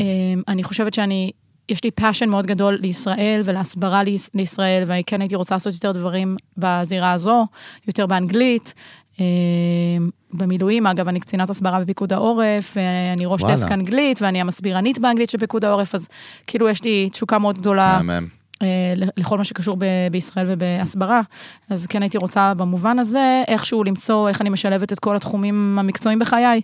אה, אני חושבת שאני, יש לי passion מאוד גדול לישראל ולהסברה ליש- לישראל, וכן הייתי רוצה לעשות יותר דברים בזירה הזו, יותר באנגלית. אה, במילואים, אגב, אני קצינת הסברה בפיקוד העורף, ואני ראש וואלה. דסק אנגלית, ואני המסבירנית באנגלית של פיקוד העורף, אז כאילו יש לי תשוקה מאוד גדולה. אה, לכל מה שקשור ב- בישראל ובהסברה. אז כן הייתי רוצה במובן הזה, איכשהו למצוא איך אני משלבת את כל התחומים המקצועיים בחיי,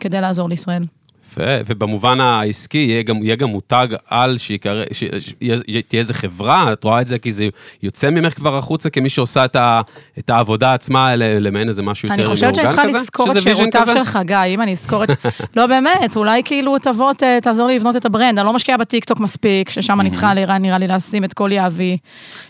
כדי לעזור לישראל. יפה, ובמובן העסקי יהיה גם, יהיה גם מותג על שיקרא, שתהיה איזה חברה, את רואה את זה כי זה יוצא ממך כבר החוצה כמי שעושה את, ה, את העבודה עצמה ל- למעין איזה משהו יותר אני מאורגן חושבת כזה? שאני צריכה לזכור את שירותיו? של חגי, אם אני אזכור את... [laughs] לא, באמת, אולי כאילו תבוא, תעזור לי לבנות את ה brand. אני לא משקיעה בטיקטוק מספיק, ששם אני צריכה נראה נראה לי לשים את כל יהבי.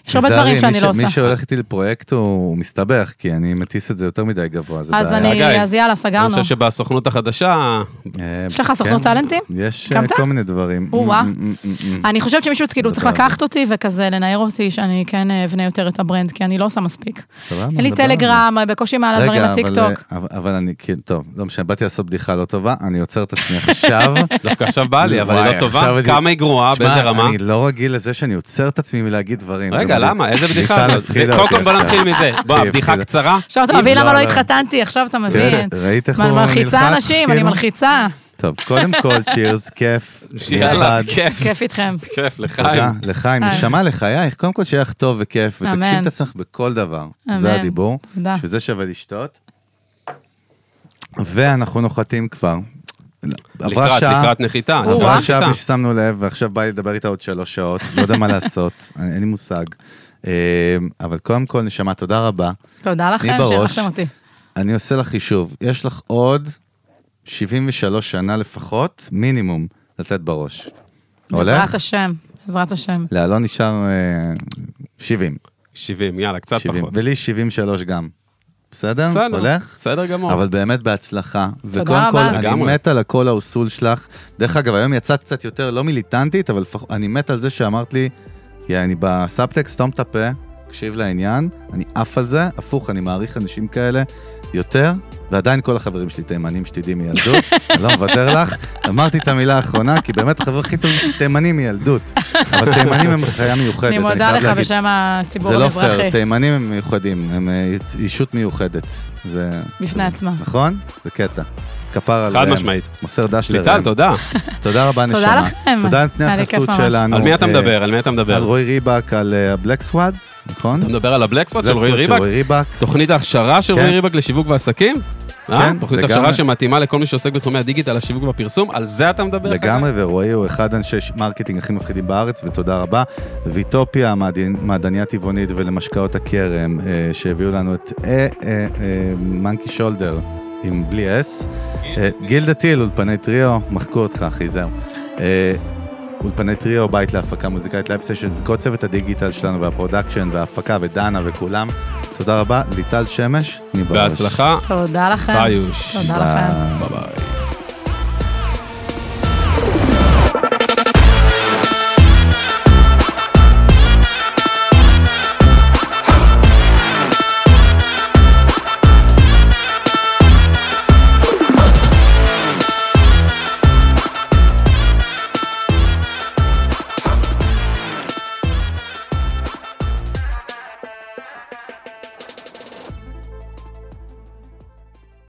יש הרבה דברים שאני לא עושה. מי שהולך איתי לפרויקט הוא מסתבך, כי אני מטיס את זה יותר מדי גבוה, זה אז. אני, אז יאללה, אני סגרנו. חושב שבסוכנות החדשה, אה, יש לך סוכנות כן, טאלנטים? יש אה? כל מיני דברים. אמ, אמ, אמ. אני חושבת שמישהו כאילו צריך לקחת אותי וכזה לנער אותי, שאני כן אבנה יותר את ה brand, כי אני לא עושה מספיק. סבבה, אין לי. טלגרם, בקושי מעלה דברים רגע, אבל, לטיקטוק. אבל, אני, כן, טוב, לא משנה, באתי לעשות בדיחה לא טובה, אני עוצר את עצמי עכשיו. [laughs] דווקא עכשיו בא לי, אבל היא לא טובה. כמה היא גרועה, באיזה רמה? אני לא רגיל לזה שאני עוצר את עצמי מלהגיד דברים. רגע. למה? איזה בדיחה זאת? קודם כל בוא. נתחיל מזה. [laughs] בוא, בדיחה הפחידה. עכשיו קצרה. אתה מבין למה לא, לא לא. התחתנתי, עכשיו אתה מבין. ראית איך אני הוא מלחיצה נלחץ? אנשים, אני כאילו? מלחיצה. טוב, קודם כל, צ'ירס, כיף. יאללה. כיף. כיף איתכם. כיף, לחיים. תודה, לחיים, היי. נשמה לחייך, קודם כל שיהיה לך טוב וכיף. ותקשיב את עצמך בכל דבר. אמן. זה הדיבור. תודה. שזה שווה לשתות. ואנחנו נוחתים כבר. עברה לקראת, שעה, לקראת נחיתה. עברה. שעה בלי ששמנו לב, ועכשיו בא לי לדבר איתה עוד שלוש שעות, לא יודע מה לעשות, [laughs] אין לי מושג. אה, אבל קודם כל, נשמה, תודה רבה. תודה לכם. שאירחתם אותי. אני עושה לך חישוב, יש לך עוד 73 שנה לפחות, מינימום, לתת בראש. בעזרת הולך? השם, בעזרת השם. לאלון נשאר אה, 70. 70, יאללה, קצת 70, פחות. ולי 73 גם. בסדר? בסדר, הולך? בסדר גמור. אבל באמת בהצלחה. תודה וקודם כל, רבה. אני. מת על הקול asshole שלך. דרך אגב, היום יצאת קצת יותר לא מיליטנטית, אבל אני מת על זה שאמרת לי, יא, אני בסאבטקסט, סתום את הפה, תקשיב לעניין, אני עף על זה, הפוך, אני מעריך אנשים כאלה יותר, ועדיין כל החברים שלי תימנים שתדעי מילדות, אני [laughs] לא מוותר לך. אמרתי את המילה האחרונה, כי באמת החברים הכי טובים שלי תימנים מילדות. אבל תימנים הם חיה מיוחדת, אני מודה לך. בשם הציבור זה לא המזרחי. פייר, תימנים הם מיוחדים, הם אה, אישות מיוחדת. זה... בפני עצמה. נכון? זה קטע. כפר עליהם. חד משמעית. מוסר דש ליטל, לרם. תודה. תודה רבה, תודה נשמה. לכם. תודה על כיף החסות. שלנו. על מי אתה אה, מדבר? על מי אתה על מדבר? רועי ריבק, על ה black squad, נכון? אתה מדבר על ה black squad של רועי ריבק? ריבק. תוכנית ההכשרה של כן. רועי ריבק לשיווק ועסקים? אה? כן, תוכנית. הכשרה שמתאימה לכל מי שעוסק בתחומי הדיגיטל, השיווק והפרסום, על זה אתה מדבר? לגמרי, ורועי הוא אחד האנשי marketing הכי מפחידים בארץ, ותודה רבה. ויטופיה, מעדניה טבעונית ולמשקאות הכרם, אה, שהביאו לנו את מנקי שולדר עם בלי אס. אה, גילדה טיל, אולפני טריו, מחקו אותך, אחי, זהו. אולפני טריו, בית להפקה מוזיקאית לייב סשן, כל צוות הדיגיטל שלנו והפרודקשן וההפקה ודנה וכולם. תודה רבה, ליטל שמש, תני בראש. בהצלחה, תודה לכם. ביוש. תודה לכם. ביי ביי.